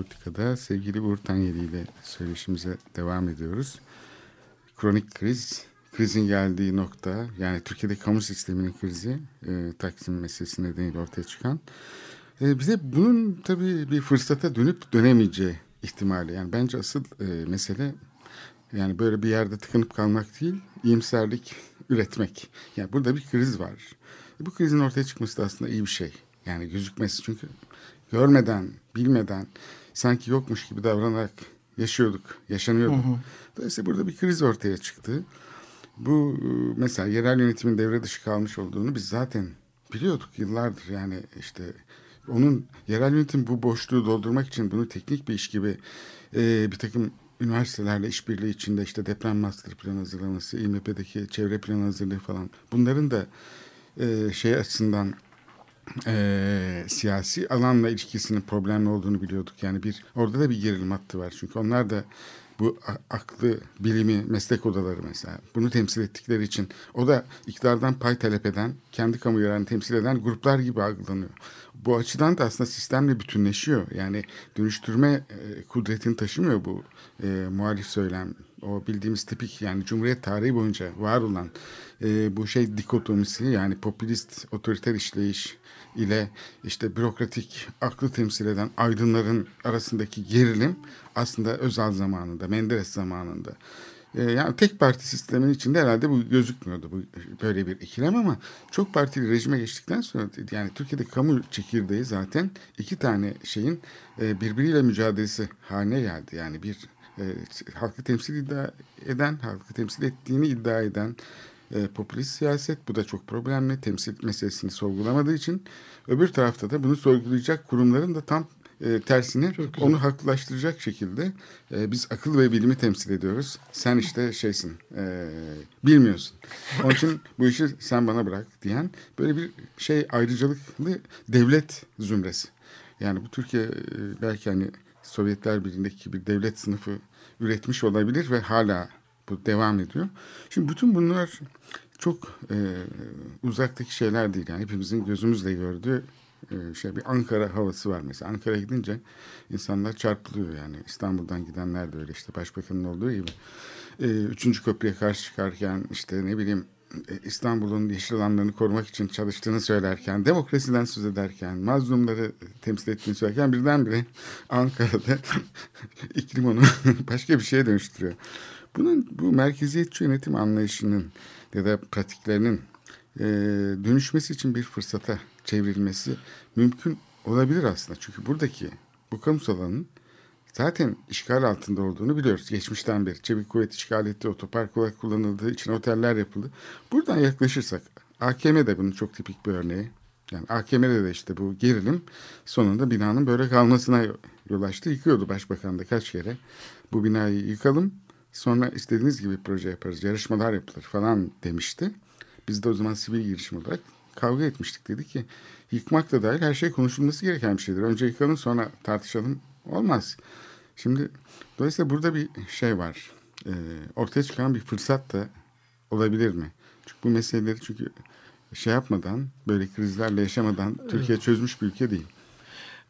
Evet, Metropolitika'da sevgili Uğur Tanyeli ile söyleşimize devam ediyoruz. kronik kriz, krizin geldiği nokta yani Türkiye'de kamu sisteminin krizi e, Taksim meselesi nedeniyle ortaya çıkan. E, bize bunun tabii bir fırsata dönüp dönemeyeceği ihtimali. Yani bence asıl e, mesele yani böyle bir yerde tıkınıp kalmak değil, iyimserlik üretmek. Yani burada bir kriz var. Bu krizin ortaya çıkması da aslında iyi bir şey. Yani gözükmesi çünkü görmeden, bilmeden sanki yokmuş gibi davranarak yaşıyorduk, yaşanıyordu. Dolayısıyla burada bir kriz ortaya çıktı. Bu e, mesela yerel yönetimin devre dışı kalmış olduğunu biz zaten biliyorduk yıllardır. Yani işte onun yerel yönetim bu boşluğu doldurmak için bunu teknik bir iş gibi e, bir takım üniversitelerle işbirliği içinde işte deprem master plan hazırlaması, İMP'deki çevre planı hazırlığı falan bunların da e, şey açısından e, siyasi alanla ilişkisinin problemli olduğunu biliyorduk. Yani bir orada da bir gerilim hattı var. Çünkü onlar da bu aklı, bilimi, meslek odaları mesela bunu temsil ettikleri için o da iktidardan pay talep eden, kendi kamu yararını temsil eden gruplar gibi algılanıyor. Bu açıdan da aslında sistemle bütünleşiyor. Yani dönüştürme e, kudretini taşımıyor bu e, muhalif söylem. O bildiğimiz tipik yani Cumhuriyet tarihi boyunca var olan e, bu şey dikotomisi yani popülist otoriter işleyiş ile işte bürokratik aklı temsil eden aydınların arasındaki gerilim aslında Özal zamanında, Menderes zamanında. E, yani tek parti sistemin içinde herhalde bu gözükmüyordu bu böyle bir ikilem ama çok partili rejime geçtikten sonra yani Türkiye'de kamu çekirdeği zaten iki tane şeyin e, birbiriyle mücadelesi haline geldi. Yani bir e, halkı temsil iddia eden, halkı temsil ettiğini iddia eden e, popülist siyaset. Bu da çok problemli. Temsil meselesini sorgulamadığı için. Öbür tarafta da bunu sorgulayacak kurumların da tam e, tersine onu haklılaştıracak şekilde e, biz akıl ve bilimi temsil ediyoruz. Sen işte şeysin, e, bilmiyorsun. Onun için bu işi sen bana bırak diyen böyle bir şey ayrıcalıklı devlet zümresi. Yani bu Türkiye e, belki hani Sovyetler Birliği'ndeki bir devlet sınıfı üretmiş olabilir ve hala bu devam ediyor. Şimdi bütün bunlar çok e, uzaktaki şeyler değil. Yani hepimizin gözümüzle gördüğü e, şey bir Ankara havası var mesela. Ankara'ya gidince insanlar çarpılıyor yani. İstanbul'dan gidenler de öyle işte başbakanın olduğu gibi. E, üçüncü köprüye karşı çıkarken işte ne bileyim e, İstanbul'un yeşil alanlarını korumak için çalıştığını söylerken, demokrasiden söz ederken, mazlumları temsil ettiğini söylerken birdenbire Ankara'da [laughs] iklim onu [laughs] başka bir şeye dönüştürüyor. Bunun bu merkeziyetçi yönetim anlayışının ya da pratiklerinin e, dönüşmesi için bir fırsata çevrilmesi mümkün olabilir aslında. Çünkü buradaki bu kamusal zaten işgal altında olduğunu biliyoruz. Geçmişten beri çevik kuvvet işgal etti, otopark olarak kullanıldığı için oteller yapıldı. Buradan yaklaşırsak AKM de bunun çok tipik bir örneği. Yani AKM'de de işte bu gerilim sonunda binanın böyle kalmasına yol açtı. Yıkıyordu başbakan da kaç kere. Bu binayı yıkalım sonra istediğiniz gibi proje yaparız, yarışmalar yapılır falan demişti. Biz de o zaman sivil girişim olarak kavga etmiştik. Dedi ki yıkmak da dahil her şey konuşulması gereken bir şeydir. Önce yıkalım sonra tartışalım. Olmaz. Şimdi dolayısıyla burada bir şey var. Ee, ortaya çıkan bir fırsat da olabilir mi? Çünkü bu meseleleri çünkü şey yapmadan böyle krizlerle yaşamadan Türkiye çözmüş bir ülke değil.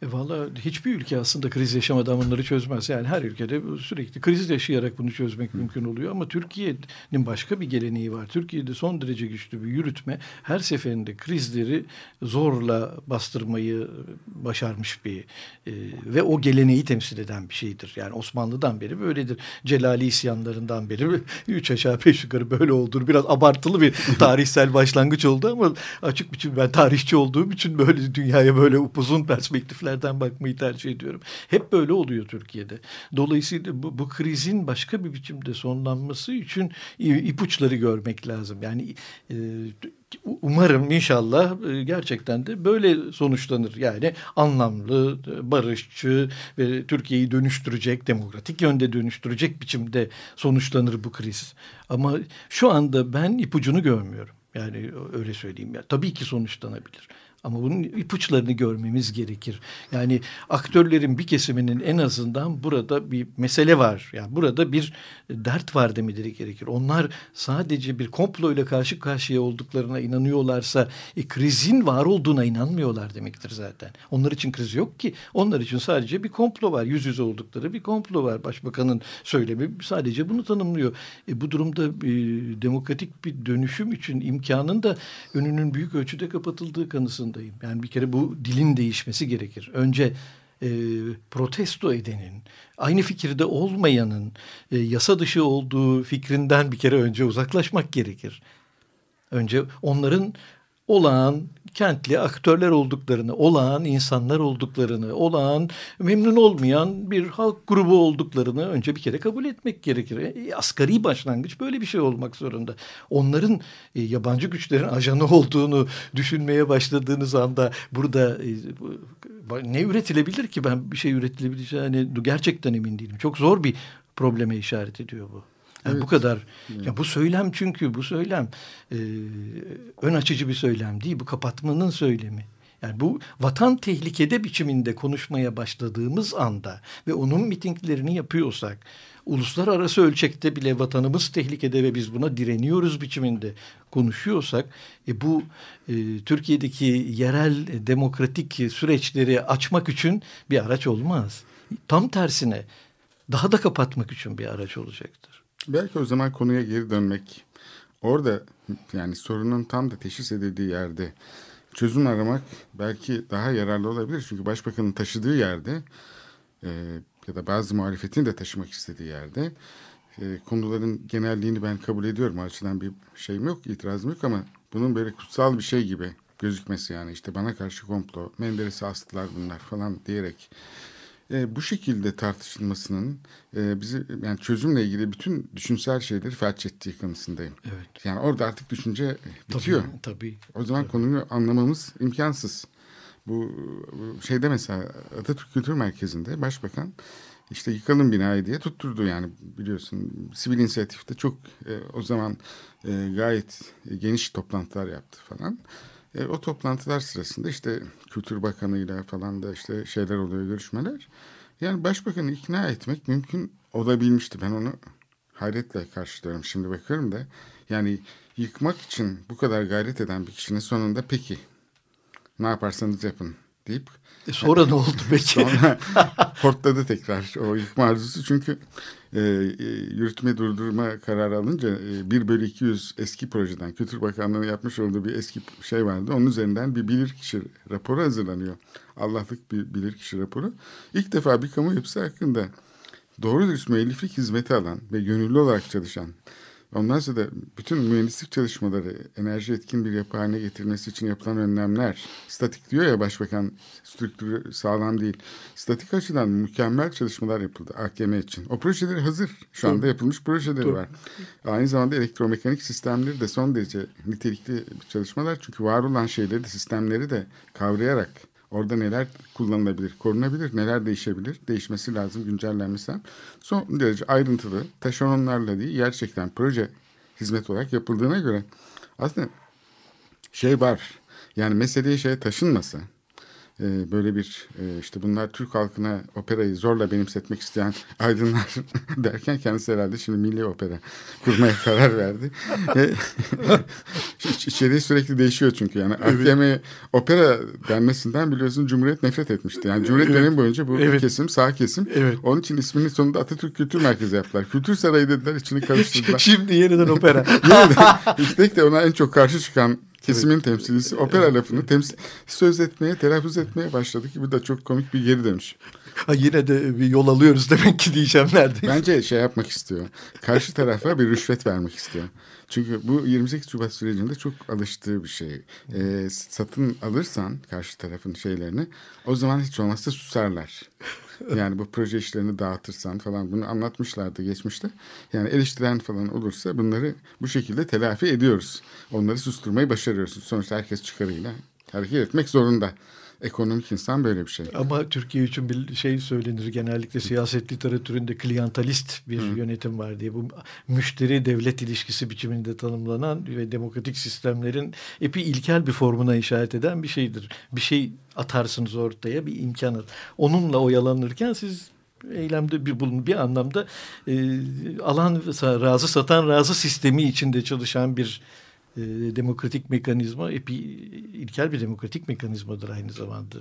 E Valla hiçbir ülke aslında kriz yaşamadan bunları çözmez. Yani her ülkede sürekli kriz yaşayarak bunu çözmek mümkün oluyor. Ama Türkiye'nin başka bir geleneği var. Türkiye'de son derece güçlü bir yürütme her seferinde krizleri zorla bastırmayı başarmış bir e, ve o geleneği temsil eden bir şeydir. Yani Osmanlı'dan beri böyledir. Celali isyanlarından beri [laughs] üç aşağı beş yukarı böyle olduğunu biraz abartılı bir [laughs] tarihsel başlangıç oldu ama açık biçim ben tarihçi olduğum için böyle dünyaya böyle upuzun perspektifler yerden bakmayı tercih ediyorum. Hep böyle oluyor Türkiye'de. Dolayısıyla bu, bu krizin başka bir biçimde sonlanması için ipuçları görmek lazım. Yani e, umarım inşallah e, gerçekten de böyle sonuçlanır. Yani anlamlı, barışçı ve Türkiye'yi dönüştürecek, demokratik yönde dönüştürecek biçimde sonuçlanır bu kriz. Ama şu anda ben ipucunu görmüyorum. Yani öyle söyleyeyim ya. Tabii ki sonuçlanabilir. Ama bunun ipuçlarını görmemiz gerekir. Yani aktörlerin bir kesiminin en azından burada bir mesele var. Yani burada bir dert var demeleri gerekir. Onlar sadece bir komployla karşı karşıya olduklarına inanıyorlarsa e, krizin var olduğuna inanmıyorlar demektir zaten. Onlar için kriz yok ki. Onlar için sadece bir komplo var. Yüz yüze oldukları bir komplo var. Başbakanın söylemi sadece bunu tanımlıyor. E, bu durumda e, demokratik bir dönüşüm için imkanın da önünün büyük ölçüde kapatıldığı kanısındayım. Yani bir kere bu dilin değişmesi gerekir. Önce e, protesto edenin, aynı fikirde olmayanın e, yasa dışı olduğu fikrinden bir kere önce uzaklaşmak gerekir. Önce onların olağan kentli aktörler olduklarını, olağan insanlar olduklarını, olağan memnun olmayan bir halk grubu olduklarını önce bir kere kabul etmek gerekir. E, asgari başlangıç böyle bir şey olmak zorunda. Onların e, yabancı güçlerin [laughs] ajanı olduğunu düşünmeye başladığınız anda burada e, ne üretilebilir ki? Ben bir şey üretilebileceğine gerçekten emin değilim. Çok zor bir probleme işaret ediyor bu. Yani Evet. bu kadar. Ya bu söylem çünkü bu söylem e, ön açıcı bir söylem değil. Bu kapatmanın söylemi. Yani bu vatan tehlikede biçiminde konuşmaya başladığımız anda ve onun mitinglerini yapıyorsak, uluslararası ölçekte bile vatanımız tehlikede ve biz buna direniyoruz biçiminde konuşuyorsak, e, bu e, Türkiye'deki yerel demokratik süreçleri açmak için bir araç olmaz. Tam tersine daha da kapatmak için bir araç olacaktır. Belki o zaman konuya geri dönmek, orada yani sorunun tam da teşhis edildiği yerde çözüm aramak belki daha yararlı olabilir. Çünkü başbakanın taşıdığı yerde e, ya da bazı muhalefetin de taşımak istediği yerde e, konuların genelliğini ben kabul ediyorum. Açıdan bir şeyim yok, itirazım yok ama bunun böyle kutsal bir şey gibi gözükmesi yani işte bana karşı komplo, Menderes'i astılar bunlar falan diyerek e, bu şekilde tartışılmasının e, bizi yani çözümle ilgili bütün düşünsel şeyleri felç ettiği kanısındayım. Evet. Yani orada artık düşünce bitiyor. Tabii, tabii. O zaman konuyu anlamamız imkansız. Bu bu şeyde mesela Atatürk Kültür Merkezi'nde başbakan işte yıkalım binayı diye tutturdu yani biliyorsun sivil inisiyatifte çok e, o zaman e, gayet geniş toplantılar yaptı falan. E, o toplantılar sırasında işte Kültür Bakanı'yla falan da işte şeyler oluyor görüşmeler. Yani başbakanı ikna etmek mümkün olabilmişti. Ben onu hayretle karşılıyorum. Şimdi bakıyorum da yani yıkmak için bu kadar gayret eden bir kişinin sonunda peki ne yaparsanız yapın deyip E sonra ne oldu peki? [laughs] sonra hortladı tekrar o yıkma arzusu. Çünkü e, e, yürütme durdurma kararı alınca e, 1 bölü 200 eski projeden Kültür Bakanlığı'nın yapmış olduğu bir eski şey vardı. Onun üzerinden bir bilirkişi raporu hazırlanıyor. Allah'lık bir bilirkişi raporu. İlk defa bir kamu yapısı hakkında doğru dürüst müelliflik hizmeti alan ve gönüllü olarak çalışan Ondan sonra da bütün mühendislik çalışmaları enerji etkin bir yapı haline getirilmesi için yapılan önlemler, statik diyor ya başbakan strüktürü sağlam değil. Statik açıdan mükemmel çalışmalar yapıldı AKM için. O projeleri hazır. Şu anda yapılmış projeleri var. Aynı zamanda elektromekanik sistemleri de son derece nitelikli çalışmalar. Çünkü var olan şeyleri de sistemleri de kavrayarak Orada neler kullanılabilir, korunabilir, neler değişebilir, değişmesi lazım, güncellenmesi. Son derece ayrıntılı, taşeronlarla değil, gerçekten proje hizmet olarak yapıldığına göre aslında şey var. Yani meseleye şey taşınması, e, böyle bir e, işte bunlar Türk halkına operayı zorla benimsetmek isteyen [laughs] aydınlar [laughs] derken kendisi herhalde şimdi milli opera kurmaya [laughs] karar verdi. E, iç- içeriği sürekli değişiyor çünkü yani AKM opera denmesinden biliyorsun Cumhuriyet nefret etmişti. Yani Cumhuriyet dönemi boyunca bu Evet. kesim sağ kesim. Evet. Onun için ismini sonunda Atatürk Kültür Merkezi yaptılar. Kültür Sarayı dediler içini karıştırdılar. Şimdi yeniden opera. Üstelik de ona en çok karşı çıkan kesimin temsilcisi opera lafını temsil söz etmeye, telaffuz etmeye başladı ki bu da çok komik bir geri dönüş. ha, yine de bir yol alıyoruz demek ki diyeceğim neredeyse. Bence şey yapmak istiyor. Karşı tarafa bir rüşvet vermek istiyor. Çünkü bu 28 Şubat sürecinde çok alıştığı bir şey. Ee, satın alırsan karşı tarafın şeylerini o zaman hiç olmazsa susarlar. [laughs] Yani bu proje işlerini dağıtırsan falan bunu anlatmışlardı geçmişte. Yani eleştiren falan olursa bunları bu şekilde telafi ediyoruz. Onları susturmayı başarıyoruz. Sonuçta herkes çıkarıyla hareket etmek zorunda. Ekonomik insan böyle bir şey. Ama Türkiye için bir şey söylenir genellikle siyaset literatüründe kliyantalist bir yönetim var diye. Bu müşteri devlet ilişkisi biçiminde tanımlanan ve demokratik sistemlerin epi ilkel bir formuna işaret eden bir şeydir. Bir şey atarsınız ortaya bir imkanı. Onunla oyalanırken siz eylemde bir bulun bir anlamda e, alan razı satan razı sistemi içinde çalışan bir e, demokratik mekanizma epi ilkel bir demokratik mekanizmadır aynı zamanda.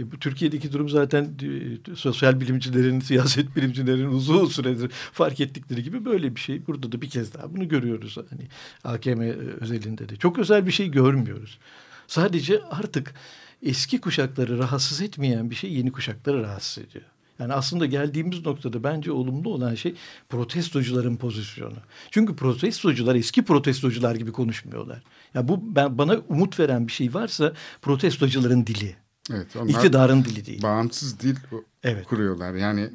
E, bu Türkiye'deki durum zaten e, sosyal bilimcilerin, [laughs] siyaset bilimcilerin uzun süredir fark ettikleri gibi böyle bir şey. Burada da bir kez daha bunu görüyoruz. Hani AKM özelinde de. Çok özel bir şey görmüyoruz. Sadece artık eski kuşakları rahatsız etmeyen bir şey yeni kuşakları rahatsız ediyor. Yani aslında geldiğimiz noktada bence olumlu olan şey protestocuların pozisyonu. Çünkü protestocular eski protestocular gibi konuşmuyorlar. Ya bu ben bana umut veren bir şey varsa protestocuların dili. Evet, onlar İktidarın dili değil. Bağımsız dil Evet. kuruyorlar. Yani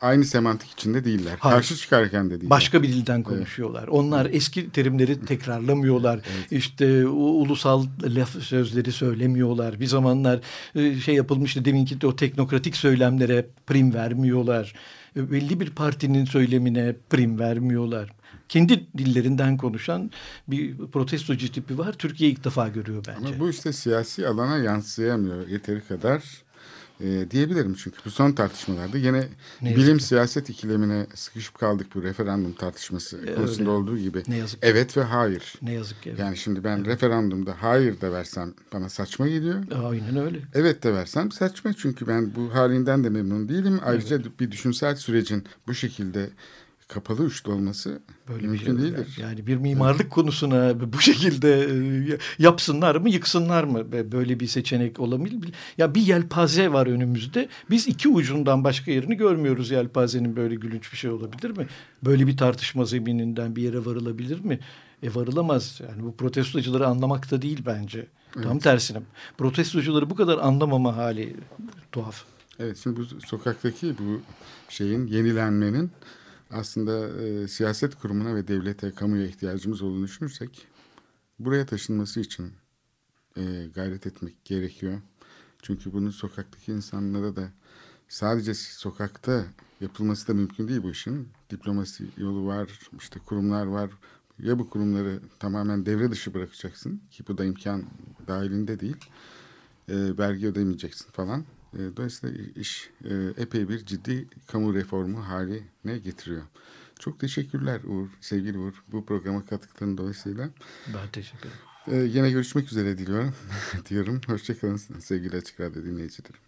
aynı semantik içinde değiller. Hayır. Karşı çıkarken de değiller. Başka bir dilden konuşuyorlar. Onlar eski terimleri tekrarlamıyorlar. İşte u- ulusal laf sözleri söylemiyorlar. Bir zamanlar e, şey yapılmıştı deminki de o teknokratik söylemlere prim vermiyorlar. E, Belli bir partinin söylemine prim vermiyorlar. Kendi dillerinden konuşan bir protestocu tipi var. Türkiye ilk defa görüyor bence. Ama bu işte siyasi alana yansıyamıyor yeteri kadar e, diyebilirim. Çünkü bu son tartışmalarda yine Ne bilim siyaset ikilemine sıkışıp kaldık bu referandum tartışması konusunda öyle. olduğu gibi. Ne yazık. Evet ve hayır. Ne yazık ki. evet. Yani şimdi ben referandumda hayır da versem bana saçma geliyor. Aynen öyle. Evet de versem saçma çünkü ben bu halinden de memnun değilim. Ayrıca bir düşünsel sürecin bu şekilde kapalı uçlu olması Böyle bir mümkün şey değildir. Yani bir mimarlık konusuna bu şekilde e, yapsınlar mı yıksınlar mı böyle bir seçenek olabilir. Ya bir yelpaze var önümüzde. Biz iki ucundan başka yerini görmüyoruz yelpazenin böyle gülünç bir şey olabilir mi? Böyle bir tartışma zemininden bir yere varılabilir mi? E varılamaz. Yani bu protestocuları anlamakta değil bence. Tam tersine. Protestocuları bu kadar anlamama hali tuhaf. Evet şimdi bu sokaktaki bu şeyin yenilenmenin aslında e, siyaset kurumuna ve devlete, kamuya ihtiyacımız olduğunu düşünürsek buraya taşınması için e, gayret etmek gerekiyor. Çünkü bunun sokaktaki insanlara da sadece sokakta yapılması da mümkün değil bu işin. Diplomasi yolu var, işte kurumlar var. Ya bu kurumları tamamen devre dışı bırakacaksın ki bu da imkan dahilinde değil. E, vergi ödemeyeceksin falan. E, dolayısıyla iş e, epey bir ciddi kamu reformu haline getiriyor. Çok teşekkürler Uğur, sevgili Uğur bu programa katkıların dolayısıyla. Ben teşekkür ederim. E, yine görüşmek üzere diliyorum. [laughs] diyorum. Hoşçakalın sevgili Açık Radyo dinleyicileri.